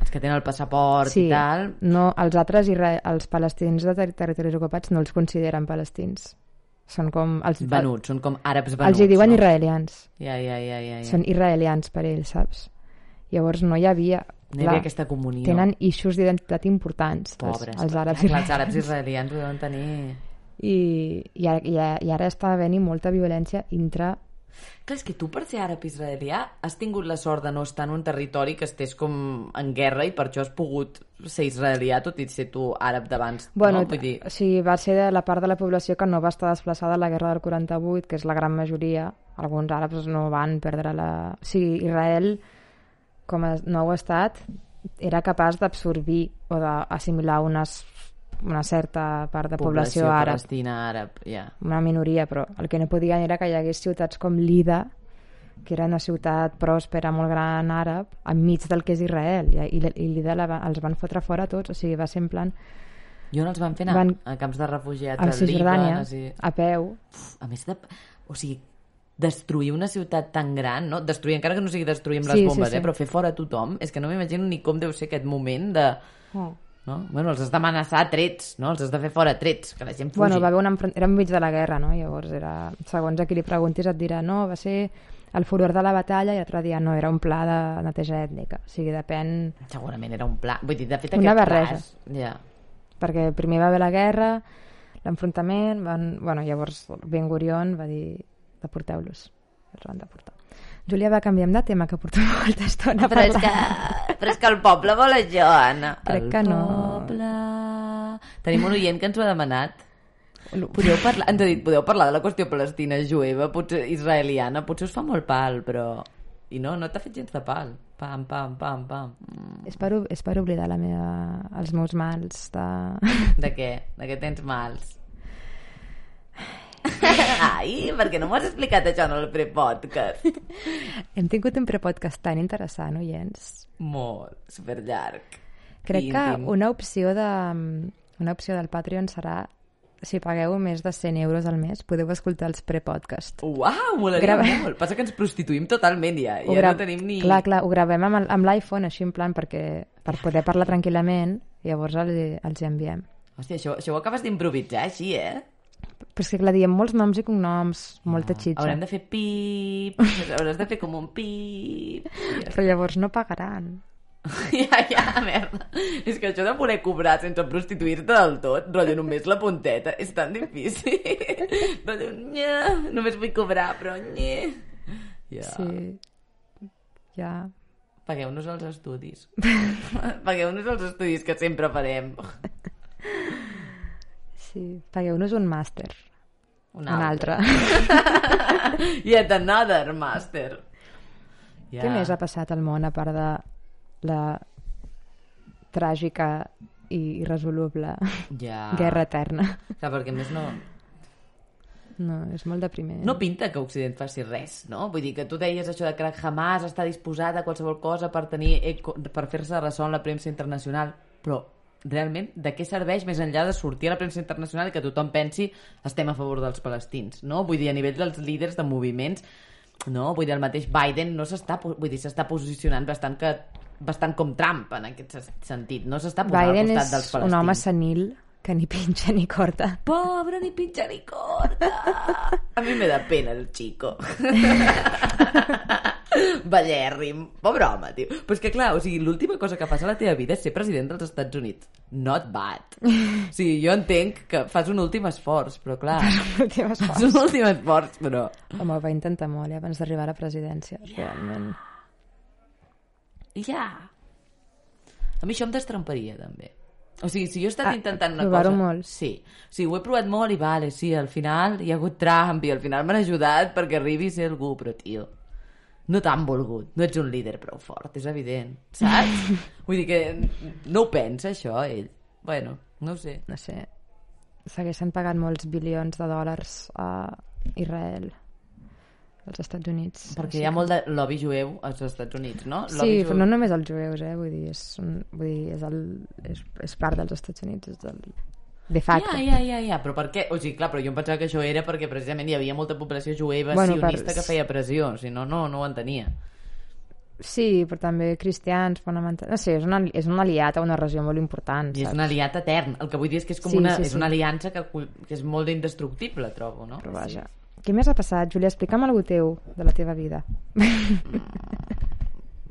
Els que tenen el passaport sí, i tal... no, els altres isra... els palestins de ter territoris ocupats no els consideren palestins. Són com... Els, Venuts, són com àrabs venuts. els hi diuen no? israelians. Ja, ja, ja, ja, ja. Són israelians per ells, saps? Llavors no hi havia... No hi havia aquesta comunió. Tenen eixos d'identitat importants, els, Pobres. els àrabs Clar, els israelians. àrabs israelians ho deuen tenir... I, i, ara, i, i ara està havent molta violència intra... Clar, és que tu per ser àrab israelià has tingut la sort de no estar en un territori que estés com en guerra i per això has pogut ser israelià tot i ser tu àrab d'abans. Bueno, no? Vull dir, sigui, va ser de la part de la població que no va estar desplaçada a la guerra del 48, que és la gran majoria, alguns àrabs no van perdre la... O sigui, Israel, com a nou estat, era capaç d'absorbir o d'assimilar unes, una certa part de població, àrab, palestina, àrab, ja. una minoria, però el que no podien era que hi hagués ciutats com Lida, que era una ciutat pròspera, molt gran àrab, enmig del que és Israel, i, i, i Lida la, va- els van fotre fora tots, o sigui, va ser en plan I on els van fer anar? Van- A camps de refugiats, a Cisjordània, així... a peu, A més de... O sigui, destruir una ciutat tan gran, no? Destruir, encara que no sigui destruir amb les Sí, sí, bombes, sí. eh? Però fer fora tothom, és que no m'imagino ni com deu ser aquest moment de... Oh. No? Bueno, els has d'amenaçar trets, no? Els has de fer fora trets, que la gent fugi. Bueno, va haver una enfront... era enmig de la guerra, no? Llavors, era... segons a qui li preguntis et dirà no, va ser el furor de la batalla i l'altre dia no, era un pla de neteja ètnica. O sigui, depèn... Segurament era un pla. Vull dir, de fet, Una barreja. pla... és- Ja. Perquè primer va haver la guerra, l'enfrontament, van... bueno, llavors Ben Gurion va dir deporteu-los. Els van deportar. Júlia, va, canviem de tema, que porto molta estona Però és, que, parlant. però és que el poble vol això, Anna. Crec el que no. poble... Tenim un oient que ens ho ha demanat. Podeu parlar, ens ha dit, podeu parlar de la qüestió palestina jueva, potser israeliana, potser us fa molt pal, però... I no, no t'ha fet gens de pal. Pam, pam, pam, pam. Mm. És per, és per oblidar la meva, els meus mals de... De què? De què tens mals? Ai, perquè no m'ho has explicat això en el prepodcast? Hem tingut un prepodcast tan interessant, oients. Molt, superllarg. Crec I que íntim. una opció de una opció del Patreon serà si pagueu més de 100 euros al mes podeu escoltar els prepodcast. Uau, molaria Grava- molt. Passa que ens prostituïm totalment ja. Ho Ja gra- no tenim ni... Clar, clar, ho gravem amb, amb l'iPhone així en plan perquè per poder parlar tranquil·lament llavors els, els enviem. Hòstia, això, això ho acabes d'improvisar així, eh? Però és que clar, diem molts noms i cognoms, molta xitxa. Haurem de fer pip, hauràs de fer com un pip. Però llavors no pagaran. Ja, ja, merda. És que això de poder cobrar sense prostituir-te del tot, rotllo només la punteta, és tan difícil. rotllo, nya, només vull cobrar, però nye. Ja. Sí. Ja. Pagueu-nos els estudis. Pagueu-nos els estudis que sempre farem. Sí. Pagueu-nos un màster. Un Un altre. Yet another master. Ja. Què més ha passat al món a part de la tràgica i irresoluble Ja. guerra eterna? Clar, perquè més no... No, és molt depriment. No pinta que Occident faci res, no? Vull dir que tu deies això de que Hamas està disposat a qualsevol cosa per tenir eco, per fer-se ressò en la premsa internacional, però realment de què serveix més enllà de sortir a la premsa internacional i que tothom pensi estem a favor dels palestins, no? Vull dir, a nivell dels líders de moviments, no? Vull dir, el mateix Biden no s'està vull dir, s'està posicionant bastant que bastant com Trump en aquest sentit, no s'està posant Biden al costat és dels palestins. un home senil que ni pinxa ni corta. Pobre, ni pincha ni corta. A mi me da pena el chico. Ballèrrim. Pobre home, tio. Però és que, clar, o sigui, l'última cosa que fas a la teva vida és ser president dels Estats Units. Not bad. O sigui, jo entenc que fas un últim esforç, però clar... L'últim esforç. Fas un últim esforç, però... Home, ho va intentar molt, eh, abans d'arribar a la presidència, realment. Ja. A mi això em destramparia, també. O sigui, si jo he estat Ah, intentant una cosa... molt. Sí. O sigui, ho he provat molt i vale, sí, al final hi ha hagut Trump i al final m'han ajudat perquè arribi a ser algú, però, tio, no t'han volgut. No ets un líder prou fort, és evident. Saps? Vull dir que no ho pensa, això, ell. Bueno, no ho sé. No sé, segueixen pagant molts bilions de dòlars a Israel, als Estats Units. Perquè Així hi ha molt de lobby jueu als Estats Units, no? Sí, Lobby però no només els jueus, eh? Vull dir, és, un, vull dir, és, el, és, és part dels Estats Units, és del, de facto. Ja, ja, ja, ja, però per què? O sigui, clar, però jo em pensava que això era perquè precisament hi havia molta població jueva Bueno, sionista per- que feia pressió, si no, no, no ho entenia. Sí, però també cristians, fonamentals... No sé, és, una, és un aliat a una regió molt important, I és saps? un aliat etern. El que vull dir és que és com Sí, una, sí, és sí. una aliança que, que és molt indestructible, trobo, no? Però vaja. Què més ha passat, Júlia? Explica'm alguna teu de la teva vida.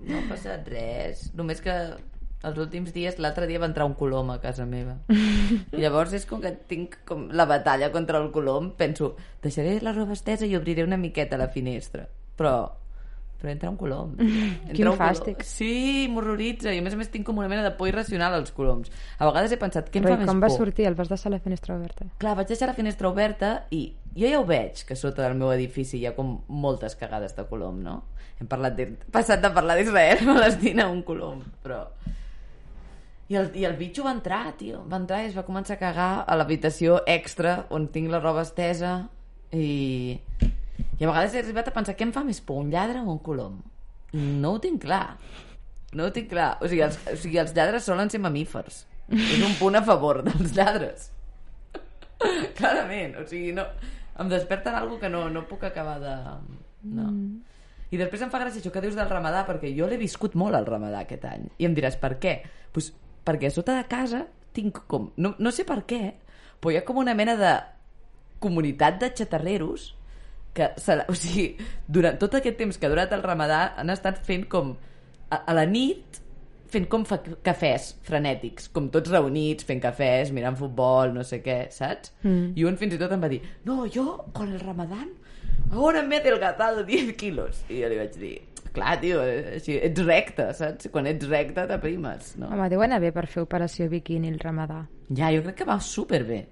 No ha passat res. Només que els últims dies, l'altre dia va entrar un colom a casa meva. I llavors és com que tinc com la batalla contra el colom. Penso, deixaré la roba estesa i obriré una miqueta la finestra. Però però entra un colom. Entra Quin un fàstic. Colom. Sí, m'horroritza. I a més a més tinc com una mena de por irracional als coloms. A vegades he pensat, què em Però fa més com va por? sortir? El vas deixar a la finestra oberta? Clar, vaig deixar la finestra oberta i jo ja ho veig, que sota del meu edifici hi ha com moltes cagades de colom, no? Hem parlat de, passat de parlar d'Israel, Palestina, un colom, però... I el, I el bitxo va entrar, tio. Va entrar i es va començar a cagar a l'habitació extra on tinc la roba estesa i... I a vegades he arribat a pensar què em fa més por, un lladre o un colom? No ho tinc clar. No ho tinc clar. O sigui, els, o sigui, els lladres solen ser mamífers. És un punt a favor dels lladres. Clarament. O sigui, no... Em desperten algo que no, no puc acabar de... No. I després em fa gràcia això que dius del ramadà, perquè jo l'he viscut molt al ramadà aquest any. I em diràs, per què? Pues perquè a sota de casa tinc com... No, no sé per què, però hi ha com una mena de comunitat de xatarreros que, o sigui, durant tot aquest temps que ha durat el ramadà han estat fent com a, a la nit fent com fa cafès frenètics, com tots reunits, fent cafès, mirant futbol, no sé què, saps? Mm. I un fins i tot em va dir, no, jo, con el ramadán, ahora me he adelgazado 10 kilos. I jo li vaig dir, clar, tio, eh, així, ets recte, saps? Quan ets recte t'aprimes, no? Home, deu anar bé per fer operació biquini el ramadà. Ja, jo crec que va superbé.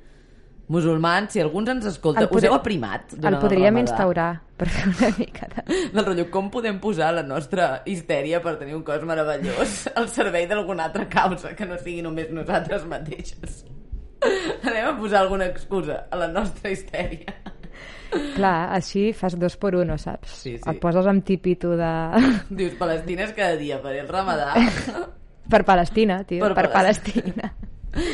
Musulmans, si alguns ens escolta, El us heu aprimat El podríem Ramadà? instaurar per fer una mica de... Del rotllo, com podem posar la nostra histèria per tenir un cos meravellós al servei d'alguna altra causa que no sigui només nosaltres mateixes? Anem a posar alguna excusa a la nostra histèria. Clar, així fas dos per uno, saps? Sí, sí. Et poses amb tipito de... Dius, Palestina és cada dia per el ramadà. per Palestina, tio, Per per, Palestina. Palestina.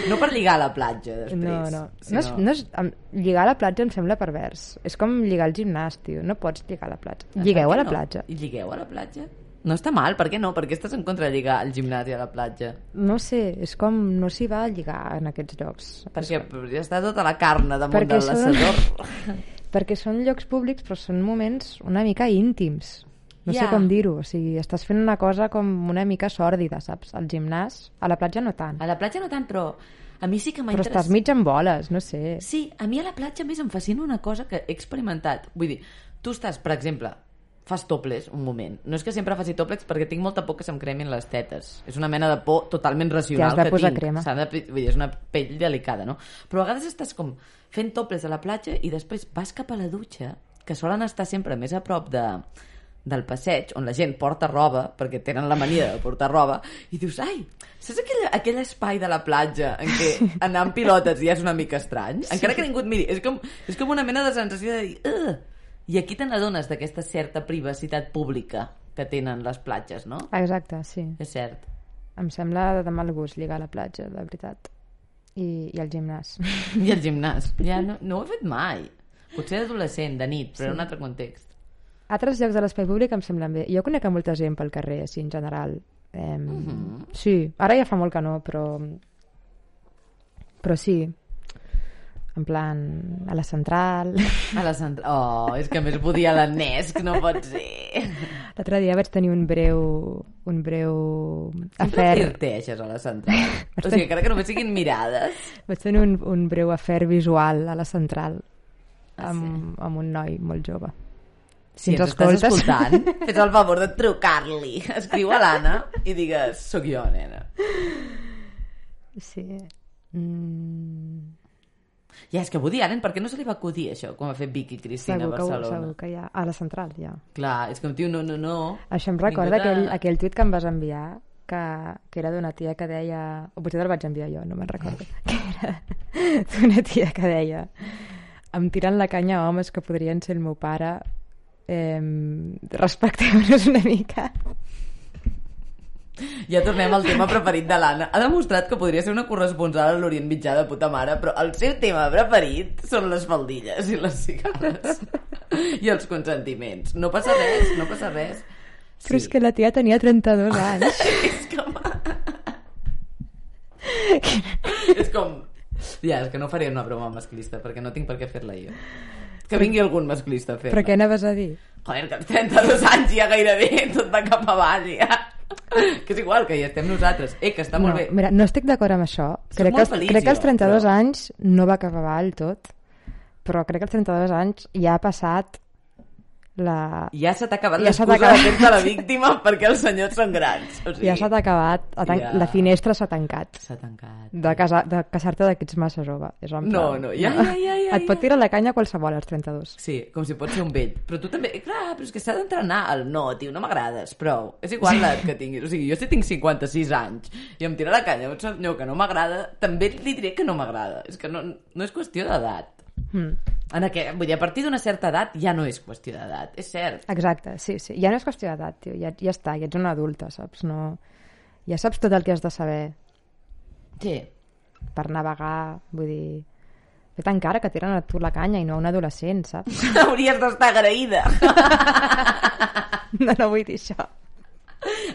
No per lligar a la platja, després. No, no. sinó- no, és, no és, lligar a la platja em sembla pervers. És com lligar al gimnàs, tio. No pots lligar a la platja. Lligueu a la no? platja. Lligueu a la platja? No està mal, per què no? Per què estàs en contra de lligar al gimnàs i a la platja? No sé, és com no s'hi va a lligar en aquests llocs. Perquè podria estar tota la carn damunt Perquè del són- assador. Perquè són llocs públics, però són moments una mica íntims. No Ja. sé com dir-ho. O sigui, estàs fent una cosa com una mica sòrdida, saps? Al gimnàs, a la platja no tant. A la platja no tant, però a mi sí que m'ha Però estàs mig en boles, no sé. Sí, a mi a la platja a més em fascina una cosa que he experimentat. Vull dir, tu estàs, per exemple, fas toples un moment. No és que sempre faci toples perquè tinc molta por que se'm cremin les tetes. És una mena de por totalment racional que posar tinc. crema. De, vull dir, és una pell delicada, no? Però a vegades estàs com fent toples a la platja i després vas cap a la dutxa, que solen estar sempre més a prop de, del passeig, on la gent porta roba, perquè tenen la mania de portar roba, i dius, ai, saps aquell, aquell espai de la platja en què anar amb pilotes ja és una mica estrany? Encara que ningú et miri. És com, és com una mena de sensació de dir, "Ugh". I aquí te n'adones d'aquesta certa privacitat pública que tenen les platges, no? Exacte, sí. És cert. Em sembla de mal gust lligar a la platja, de veritat. I, i al gimnàs. I el gimnàs. Ja no, no ho he fet mai. Potser d'adolescent, de nit, però sí. en un altre context. Altres llocs de l'espai públic em semblen bé. Jo conec a molta gent pel carrer, així, en general. Eh, Mhm. Sí, ara ja fa molt que no, però... Però sí. En plan, a la central... A la central... Oh, és que més podia a l'Ernest, que no pot ser. L'altre dia vaig tenir un breu... Un breu Sempre afer... flirteixes a la central. O sigui, encara que només siguin mirades. Vaig tenir un, un breu afer visual a la central Ah, amb, amb un noi molt jove. Si ens estàs escoltant, fes el favor de trucar-li. Escriu a l'Anna i digues, sóc jo, nena. Sí. Mm, Ja, és que Woody Allen, per què no se li va acudir això, quan va fer Vicky Cristina a segur, que, ho- Barcelona? segur que ha... A la central, ja. Clar, és que un tio, no, no, no. Això em recorda t'ha- aquell, aquell tuit que em vas enviar que, que era d'una tia que deia... O potser te'l vaig enviar jo, no me'n recordo. Que era d'una tia que deia em tiren la canya a homes que podrien ser el meu pare eh, respecteu-nos una mica. Ja tornem al tema preferit de l'Anna. Ha demostrat que podria ser una corresponsal a l'Orient Mitjà de puta mare, però el seu tema preferit són les faldilles i les cigales. I els consentiments. No passa res, no passa res. Però és que la tia tenia 32 anys. és com... és com... Ja, és que no faré una broma masclista, perquè no tinc per què fer-la jo. Que vingui algun masclista a fer-la. Però què anaves a dir? Joder, que als 32 anys ja gairebé tot va cap avall, ja. Que és igual, que hi estem nosaltres. Eh, que està molt no, bé. Mira, no estic d'acord amb això. Soc Crec que, els, feliç, crec que als jo, 32 però- anys no va cap avall tot, però crec que als 32 anys ja ha passat la... Ja se t'ha acabat Ja t'ha l'excusa de acabat. fer la víctima perquè els senyors són grans. O sigui, Ja s'ha acabat, ha tan... Ja. la finestra s'ha tancat. S'ha tancat. De, casa... de casar-te d'aquests massa jove. És en No, plan- no, ja, ja, ja, ja, Et pot tirar la canya qualsevol als 32. Sí, com si pot ser un vell. Però tu també... Clar, però és que s'ha d'entrenar el no, tio, no m'agrades, prou. És igual l'edat que tinguis. O sigui, jo si tinc 56 anys i em tira la canya un senyor que no m'agrada, també li diré que no m'agrada. És que no, no és qüestió d'edat. Mm. En aquest, vull dir, a partir d'una certa edat ja no és qüestió d'edat, és cert. Exacte, sí, sí. Ja no és qüestió d'edat, tio. Ja, ja està, ja ets una adulta, saps? No... Ja saps tot el que has de saber Sí. per navegar, vull dir... Fet encara que tiren a tu la canya i no a un adolescent, saps? Hauries d'estar agraïda. No, no vull dir això.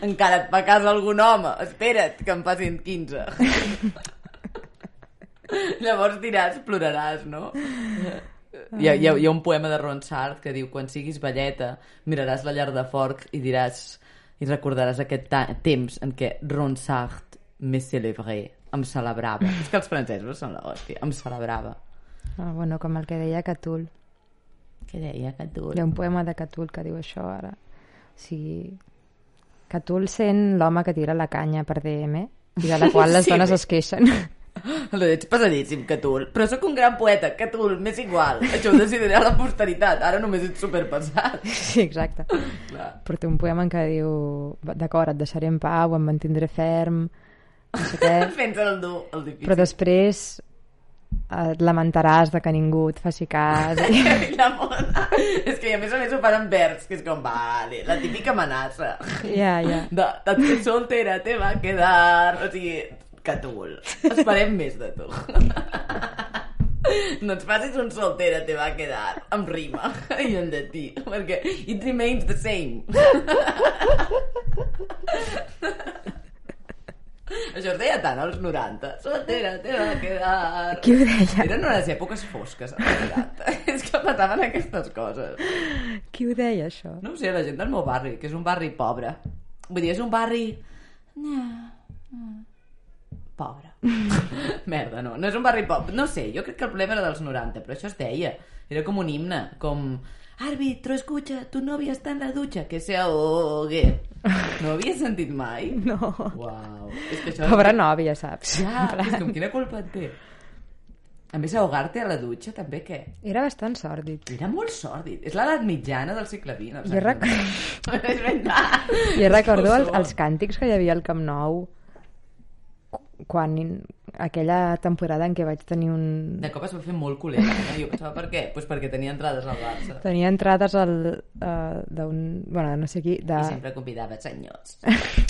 Encara et fa cas algun home. Espera't que em facin 15. Llavors diràs, ploraràs, no? Hi ha, hi, ha, hi ha un poema de Ronsard que diu quan siguis velleta miraràs la llar de forc i diràs i recordaràs aquest temps en què Ronsard me célébrait em celebrava. És que els francesos són l'hòstia. Em celebrava. Ah, bueno, com el que deia Catul. Què deia dur? Hi ha un poema de Catul que diu això ara. O sigui, Catul sent l'home que tira la canya per DM i de la qual les Sí, dones bé. es queixen. Lo ets pesadíssim, Catul. Però sóc un gran poeta, Catul, m'és igual. Això ho decidirà la posteritat. Ara només ets superpesat. sí, exacte. Clar. Però té un poema en què diu d'acord, et deixaré en pau, em mantindré ferm, no sé què, Fent el dur, el difícil. però després et lamentaràs de que ningú et faci cas. I... La mona. És que a més a més ho fan en vers, que és com, vale, la típica amenaça. Ja, ja. De, de soltera te va quedar... O sigui, Catul, esperem més de tu. No ens facis un soltera te va quedar amb rima i en llatí, perquè it remains the same. Això es deia tant als 90. Soltera te va quedar... Qui ho deia? Eren unes èpoques fosques, als 90. És que passaven aquestes coses. Qui ho deia, això? No sé, la gent del meu barri, que és un barri pobre. Vull dir, és un barri... Pobre. Merda, no. No és un barri pobre. No sé, jo crec que el problema era dels 90, però això es deia. Era com un himne, com... Árbitro, escucha, tu novia está en la ducha, que se ahogue. No havia sentit mai? No. Uau. És que això... Pobra nòvia, saps? Ja, és com quina culpa et té. A més, ahogar-te a la dutxa, també, què? Era bastant sòrdid. Era molt sòrdid. És l'edat mitjana del segle XX. Jo, rec... Jo recordo És el, que ho els càntics que hi havia al Camp Nou quan aquella temporada en què vaig tenir un... De cop es va fer molt culer. Eh? Jo pensava per què? Pues perquè tenia entrades al Barça. Tenia entrades al, uh, d'un... Bueno, no sé qui, de... I sempre convidava senyors.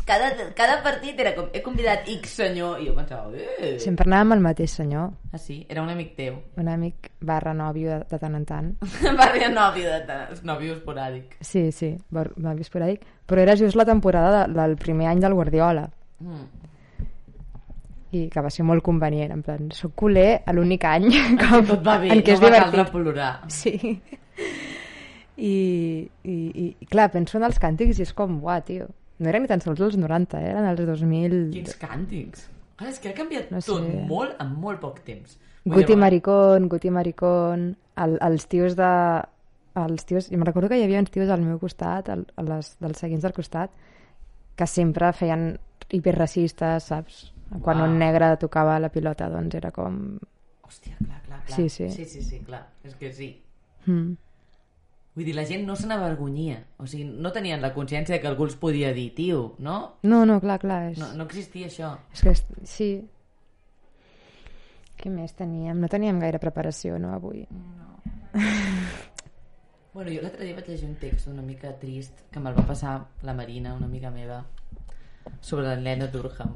Cada, cada partit era com, he convidat X senyor, i jo pensava, eh... Sempre anàvem al mateix senyor, Ah, sí? Era un amic teu. un amic barra nòvio de, de tant en tant. Dir nòvio de tant, nòvio esporàdic. Sí, sí, nòvio esporàdic. Però era just la temporada de, del primer any del Guardiola. Mm. I que va ser molt convenient, en plan, soc culer a l'únic any com, Tot va bé, en què és no va caldre plorar. Sí. I, i, i, clar, penso en els càntics i és com, uah, tio, no eren ni tan sols els 90, eh? eren els 2000... Quins càntics. Clar, és que ha canviat No no tot sé. molt en molt poc temps. Vull Guti dir, Maricón, Guti Maricón, el, els tios de... Els tios, i me'n recordo que hi havia uns tios al meu costat, al, a les, dels seguins del costat, que sempre feien hiperracistes, saps? Quan Uau. un negre tocava la pilota, doncs era com... Hòstia, clar, clar, clar. Sí, sí. Sí, sí, sí, clar. És que sí. Mm. Vull dir, la gent no se n'avergonyia. O sigui, no tenien la consciència de que algú els podia dir, tio, no? No, no, clar, clar. És, No, no existia això. és que sí. Què més teníem? No teníem gaire preparació, no, avui? Bueno, jo l'altre dia vaig llegir un text una mica trist que me'l va passar la Marina, una amiga meva, sobre la nena Durham.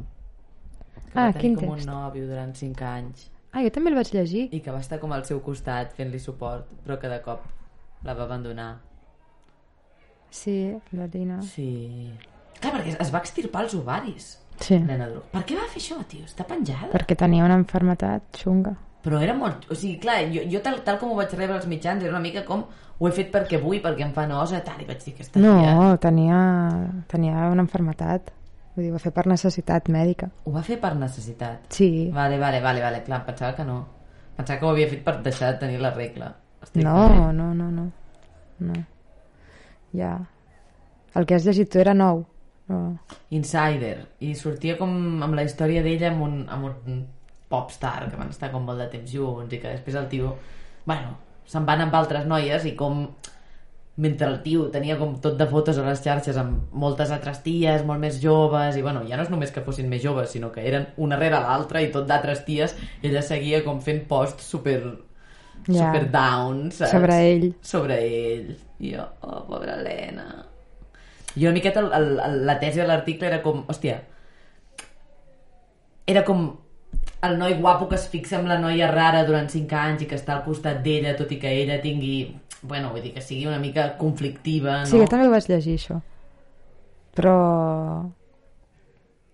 Que Ah, va tenir com text? un nòvio durant 5 anys Ah, jo també el vaig llegir. i que va estar com al seu costat fent-li suport, però que de cop la va abandonar. Sí, la Dina. Sí. Clar, perquè es va extirpar els ovaris. Sí, Nena. Per què va fer això, tio? Està penjada. perquè tenia una enfermetat xunga. Però era molt... O sigui, clar, jo, jo tal, tal com ho vaig rebre als mitjans, era una mica com ho he fet perquè vull, perquè em fa nosa, tal, i vaig dir que està No, tenia, tenia una enfermetat. Vull dir, ho va fer per necessitat mèdica. ho va fer per necessitat. Sí. Vale, vale, vale, vale, clar, pensava que no. Pensava que ho havia fet per deixar de tenir la regla. Estic No, no, no, no. no. ja. El que has llegit tu era nou. No. Insider. I sortia com amb la història d'ella amb un, amb un popstar que van estar com molt de temps junts i que després el tio, bueno, se'n van amb altres noies i com mentre el tio tenia com tot de fotos a les xarxes amb moltes altres ties, molt més joves, i bueno, ja no és només que fossin més joves, sinó que eren una rere l'altra i tot d'altres ties, ella seguia com fent posts super, Ja. super down, saps? Sobre ell. Sobre ell. I jo, oh, pobra Helena. I una miqueta el, el, el, la tesi de l'article era com, hòstia, era com el noi guapo que es fixa amb la noia rara durant 5 anys i que està al costat d'ella, tot i que ella tingui... Bueno, vull dir que sigui una mica conflictiva, no? Sí, jo també ho vaig llegir, això. Però...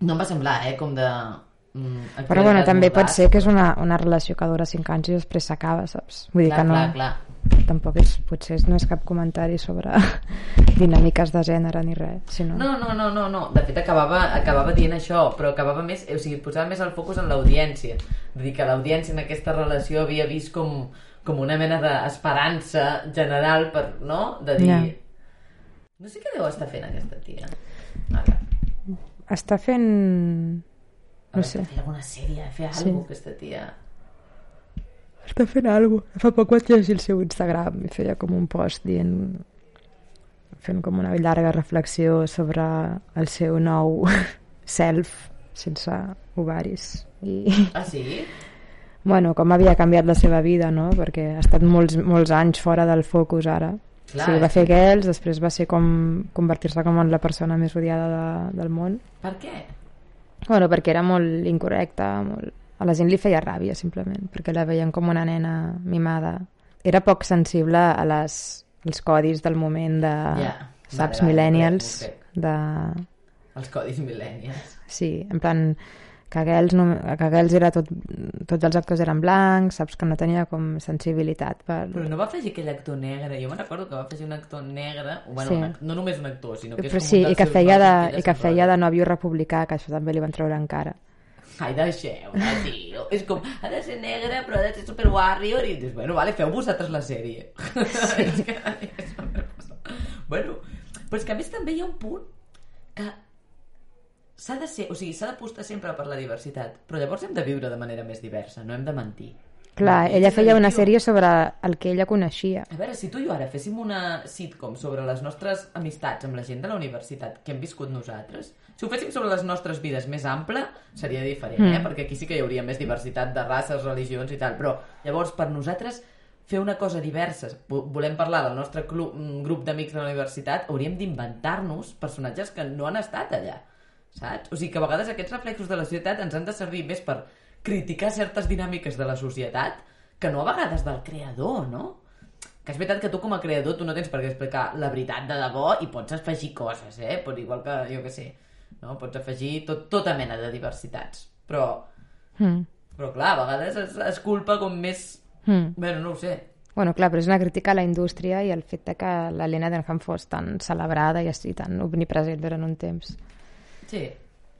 No em va semblar, eh, com de... Mm, Però bueno, també pot ser que és una, una relació que dura 5 anys i després s'acaba, saps? Vull dir Clar, que no... clar, clar. Tampoc és, potser no és cap comentari sobre dinàmiques de gènere ni res, sinó... No, no, no, no, no. De fet, acabava, acabava dient això, però acabava més... O sigui, posava més el focus en l'audiència. Vull dir que l'audiència en aquesta relació havia vist com, com una mena d'esperança general per, no? De dir... Ja. No sé què deu estar fent aquesta tia. Ara. Està fent... No sé. Fer alguna sèrie, fer Sí. alguna cosa, aquesta tia. Està fent alguna cosa. Fa poc vaig llegir el seu Instagram i feia com un post dient fent com una llarga reflexió sobre el seu nou self sense ovaris i Ah, sí? Bueno, com havia canviat la seva vida no? perquè ha estat molts, molts anys fora del focus ara Clar, o sigui, va fer aquells, després va ser com convertir-se com en la persona més odiada de, del món Per què? Bueno, perquè era molt incorrecta, molt... a la gent li feia ràbia, simplement, perquè la veien com una nena mimada. Era poc sensible a les, als codis del moment de, Ja. saps, Vale, vale, millennials, crec, de... Els codis millennials. Sí, en plan, que aquells, no, que aquells era tot, tots els actors eren blancs, saps que no tenia com sensibilitat per... Però no va afegir aquell actor negre. Jo me'n recordo que va afegir un actor negre, bueno, Sí. un no només un actor, sinó que és Però com sí, un i que, feia de, i que feia de nòvio republicà, que això també li van treure en cara. Ai, deixeu-la, tio. És com, ha de ser negre, però ha de ser super warrior. I dius, bueno, vale, feu vosaltres la sèrie. Sí. és que, és bueno, però és que a més també hi ha un punt que s'ha de ser, o sigui, s'ha d'apostar sempre per la diversitat, però llavors hem de viure de manera més diversa, no hem de mentir. Clar, ella feia una sèrie sobre el que ella coneixia. A veure, si tu i jo ara féssim una sitcom sobre les nostres amistats amb la gent de la universitat que hem viscut nosaltres, si ho féssim sobre les nostres vides més ample, seria diferent, Mm. eh? Perquè aquí sí que hi hauria més diversitat de races, religions i tal. Però, llavors, per nosaltres, fer una cosa diversa, vo- volem parlar del nostre club, mm, grup d'amics de la universitat, hauríem d'inventar-nos personatges que no han estat allà, saps? O sigui que a vegades aquests reflexos de la societat ens han de servir més per criticar certes dinàmiques de la societat que no a vegades del creador, no? Que és veritat que tu com a creador tu no tens per què explicar la veritat de debò i pots afegir coses, eh? Però igual que, jo que sé, no? pots afegir tot, tota mena de diversitats. Però, Mm. però clar, a vegades es, es culpa com més... Mm. Bueno, no ho sé. Bueno, clar, però és una crítica a la indústria i al fet de que l'Helena Denham fos tan celebrada i així tan omnipresent durant un temps. Sí.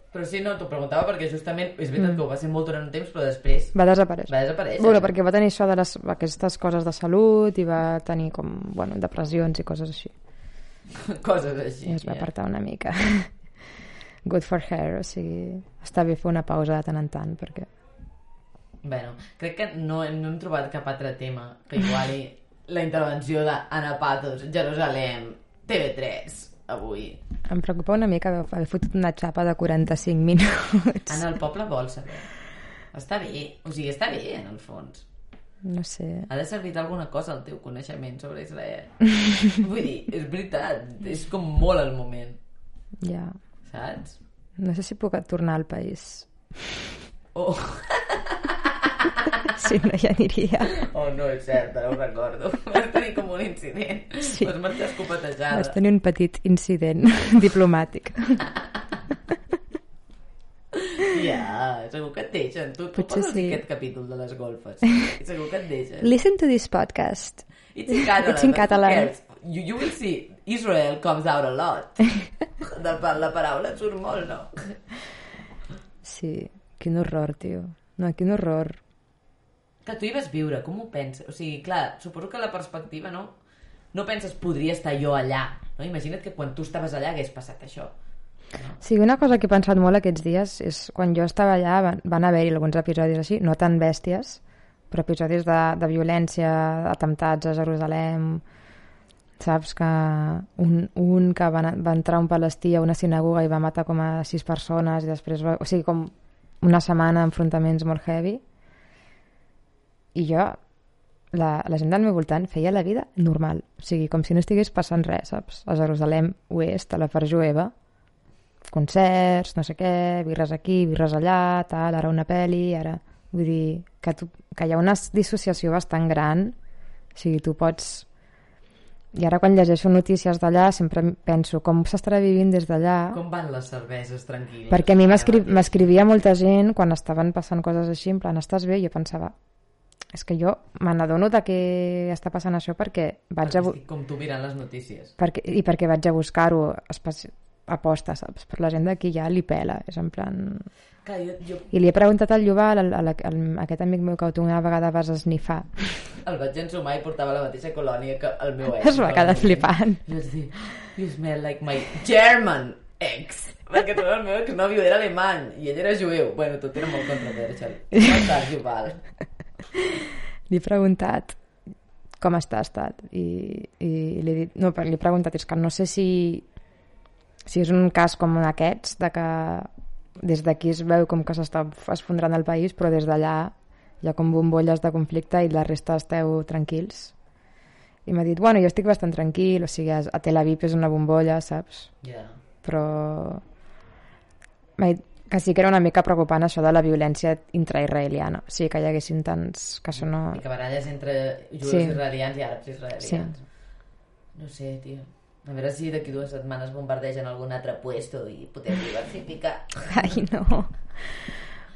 Però sí, no, t'ho preguntava perquè justament és veritat mm. que ho va ser molt durant un temps, però després Va desaparèixer. va desaparèixer. Bueno, perquè va tenir això de les, aquestes coses de salut i va tenir com, bueno, depressions i coses així. Coses així. I es va apartar una mica. Good for her, o sigui, està bé fer una pausa de tant en tant, perquè... Bueno, crec que no, no hem trobat cap altre tema que iguali la intervenció d'Anna Patos, Jerusalem, TV3, avui. Em preocupa una mica haver, fotut una xapa de 45 minuts. Anna, el poble vol saber. Està bé, o sigui, està bé, en el fons. No sé. Ha de servir d'alguna cosa el teu coneixement sobre Israel. Vull dir, és veritat, és com molt el moment, Ja. saps? No sé si puc tornar al país. Oh, Si no, ja aniria. oh no, és cert, ara ho recordo. Vas tenir com un incident. Sí. Vas marxar escopetejada. Vaig tenir un petit incident diplomàtic. Ja, segur que et deixen. Tu, tu poses sí. aquest capítol de les golfes. Segur que et deixen. Listen to this podcast. It's in Catalan. It's in Catalan. You, you will see, Israel comes out a lot. De, la paraula et surt molt, no? Sí, quin horror, tio. No, quin horror. Que tu hi vas viure, com ho penses? O sigui, clar, suposo que la perspectiva, no? No penses, podria estar jo allà No? Imagina't que quan tu estaves allà hagués passat això. Sí, una cosa que he pensat molt aquests dies és quan jo estava allà van, van haver-hi alguns episodis així, no tan bèsties, però episodis de, de violència, atemptats a Jerusalem, saps que un, un que va, va entrar un palestí a una sinagoga i va matar com a sis persones i després va, o sigui, com una setmana d'enfrontaments molt heavy i jo la, la gent del meu voltant feia la vida normal o sigui, com si no estigués passant res saps? a Jerusalem oest, a la part jueva concerts, no sé què, birres aquí, birres allà, tal, ara una peli, ara... Vull dir que, tu, que hi ha una dissociació bastant gran, o sigui, tu pots... I ara quan llegeixo notícies d'allà sempre penso com s'estarà vivint des d'allà, Com van les cerveses tranquil·les? perquè a mi m'escrivia molta gent quan estaven passant coses així, en plan, estàs bé? I jo pensava, és que jo me n'adono de que està passant això perquè vaig Perquè a... estic com tu mirant les notícies. perquè, i perquè vaig a buscar-ho aposta, saps? Però la gent d'aquí ja li pela, és en plan... Clar, jo, jo I li he preguntat al Yuval, al, al, al, a aquest amic meu que tu una vegada vas esnifar, el vaig ensumar i portava la mateixa colònia que el meu ex. es va quedar flipant. I vaig dir, you smell like my German ex. Perquè tot el meu exnòvio era alemany i ell era jueu. Bueno, tot era molt controversial. Com estàs, Yuval? Li he preguntat com està estat i, i li he dit, no, però li he preguntat, és que no sé si si és un cas com aquests de que des d'aquí es veu com que s'està esfondrant el país però des d'allà hi ha com bombolles de conflicte i la resta esteu tranquils i m'ha dit, bueno, jo estic bastant tranquil o sigui, a Tel Aviv és una bombolla, saps? Ja. però m'ha dit que sí que era una mica preocupant això de la violència intraisraeliana, o sigui que hi haguessin tants que això no... I que baralles entre jueus Sí. israelians i àrabs israelians. Sí. No sé, tio. A veure si d'aquí dues setmanes bombardegen algun altre puesto i podem diversificar. Ai, no.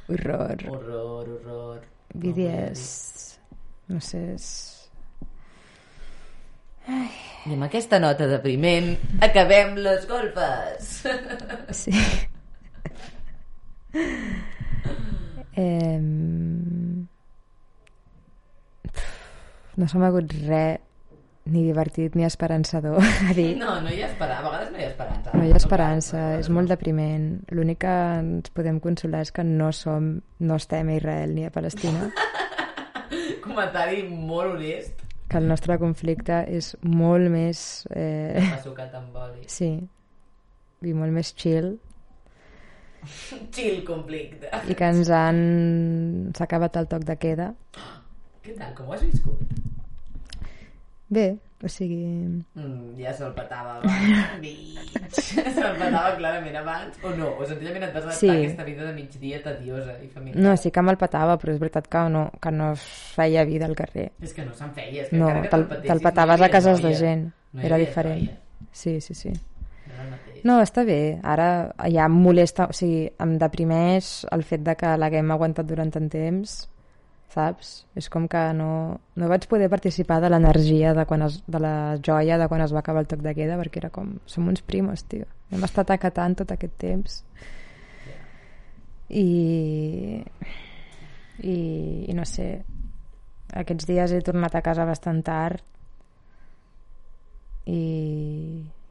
Horror. Horror, horror. BDS. No sé, és... I amb aquesta nota depriment acabem les golfes. Sí. Em... No se m'ha hagut res ni divertit ni esperançador a dir. No, no hi ha esperança. A vegades no hi ha esperança. No hi ha esperança, és molt depriment. L'únic que ens podem consolar és que no som, no estem a Israel ni a Palestina, Comentari molt honest. que el nostre conflicte és molt més... Eh, M'ha sucat amb oli. sí, i molt més chill, Chill conflicte. i que ens han... s'ha acabat el toc de queda. Què tal? Com ho has viscut? Bé, o sigui... Mm, ja se'l petava abans. Bitch. se'l petava clarament abans. O no? O senzillament et vas adaptar Sí. a aquesta vida de migdia tediosa i familiar. No, sí que me'l petava, però és veritat que no, que no feia vida al carrer. És que no se'n feia. És que No, encara que te'l te'l petaves hi a cases de noia. gent. No Era diferent. noia. Sí, sí, sí. No està bé. Ara ja em molesta, o sigui, em deprimeix el fet de que l'haguem aguantat durant tant temps, saps? És com que no, no vaig poder participar de l'energia de, quan es, de la joia de quan es va acabar el toc de queda, perquè era com, som uns primos, tio. Hem estat acatant tot aquest temps. I, i, i no sé, aquests dies he tornat a casa bastant tard i,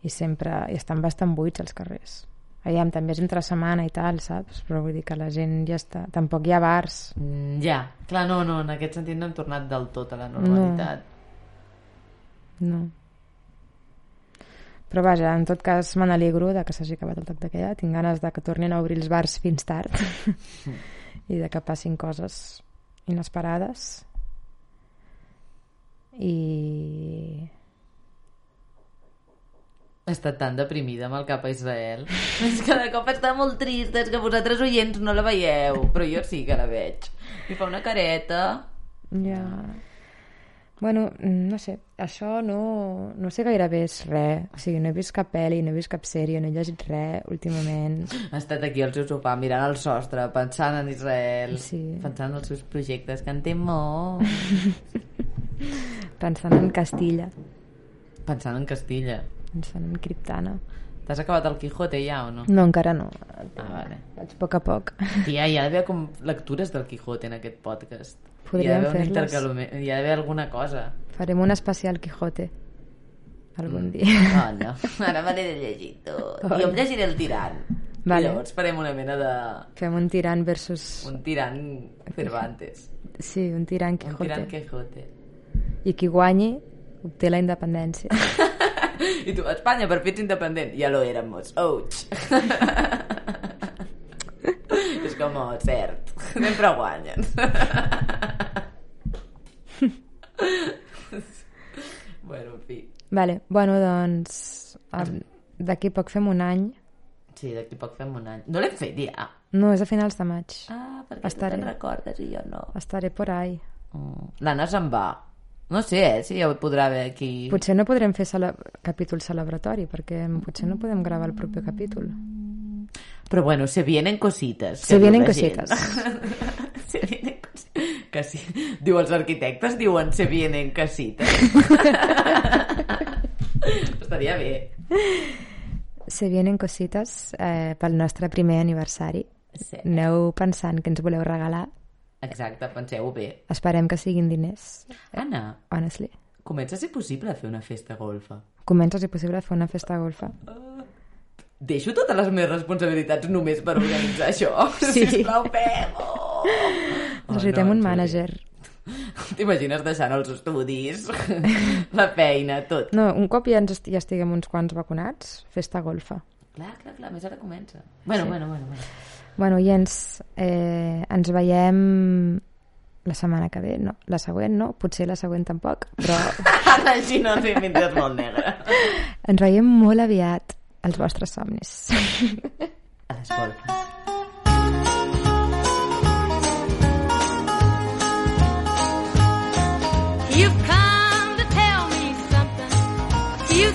i sempre i estan bastant buits els carrers Aviam, també és entre setmana i tal, saps? Però vull dir que la gent ja està... Tampoc hi ha bars. Mm, ja, clar, no, no, en aquest sentit no hem tornat del tot a la normalitat. No. Però vaja, en tot cas me n'alegro de que s'hagi acabat el toc de queda. Tinc ganes de que tornin a obrir els bars fins tard i de que passin coses inesperades. I... He estat tan deprimida amb el cap a Israel. és que de cop està molt trista, és que vosaltres oients no la veieu, però jo sí que la veig. I fa una careta. Ja... Bueno, no sé, això no, no sé gaire bé és res. O sigui, no he vist cap pel·li, no he vist cap sèrie, no he llegit res últimament. Ha estat aquí al seu sofà mirant el sostre, pensant en Israel, Sí. pensant en els seus projectes, que en té molt. Pensant en Castilla, pensant en Castilla. Pensant en Criptana. T'has acabat el Quijote ja o no? No, encara no. Ah, vale. Vaig a poc a poc. Tia, hi ha d'haver com lectures del Quijote en aquest podcast. Podríem un fer-les. Hi ha d'haver alguna cosa. Farem un especial Quijote. algun dia. Oh, no. Ara me l'he de llegir tot. Jo em llegiré el tirant. Vale. I llavors farem una mena de... Fem un tirant versus... Un tirant Cervantes. Sí, un tirant Un Quijote. tirant Quijote. I qui guanyi obté la independència. I tu, Espanya, ets independent. Ja lo éramos. Ouch. És com, oh, cert. Sempre guanyen. bueno, en fi. vale, bueno, doncs d'aquí poc fem un any. Sí, d'aquí poc fem un any. No l'hem fet ja. No, és a finals de maig. Ah, perquè Estaré. tu te'n recordes i jo no. Estaré por ahí. Mm. L'Anna se'n va. No sé, eh, si ja ho podrà haver aquí. Potser no podrem fer cele capítol celebratori, perquè potser no podem gravar el proper capítol. Però bueno, se vienen cosites. Se vienen cositas. se vienen cosites. Que sí. Diu, els arquitectes diuen se vienen casites. Estaria bé. Se vienen cosites eh, pel nostre primer aniversari. Sí. Aneu pensant que ens voleu regalar. Exacte, penseu bé. Esperem que siguin diners, Anna, honestly. comença a ser possible fer una festa golfa. Comença, si possible, a fer una festa golfa. Deixo totes les meves responsabilitats només per organitzar això. Sí. Sisplau, fem-ho! Oh, Necessitem no, un Júlia. manager. T'imagines deixant els estudis, la feina, tot. No, un cop ja, ens est ja estiguem uns quants vacunats, festa golfa. Clar, clar, clar, més ara comença. Bueno, bueno, bueno, bueno. Bueno, i ens, eh, ens veiem la setmana que ve, no, la següent no, potser la següent tampoc, però Així no ens inventés molt negre. ens veiem molt aviat als vostres somnis. A les golfes. You've come to tell me something. You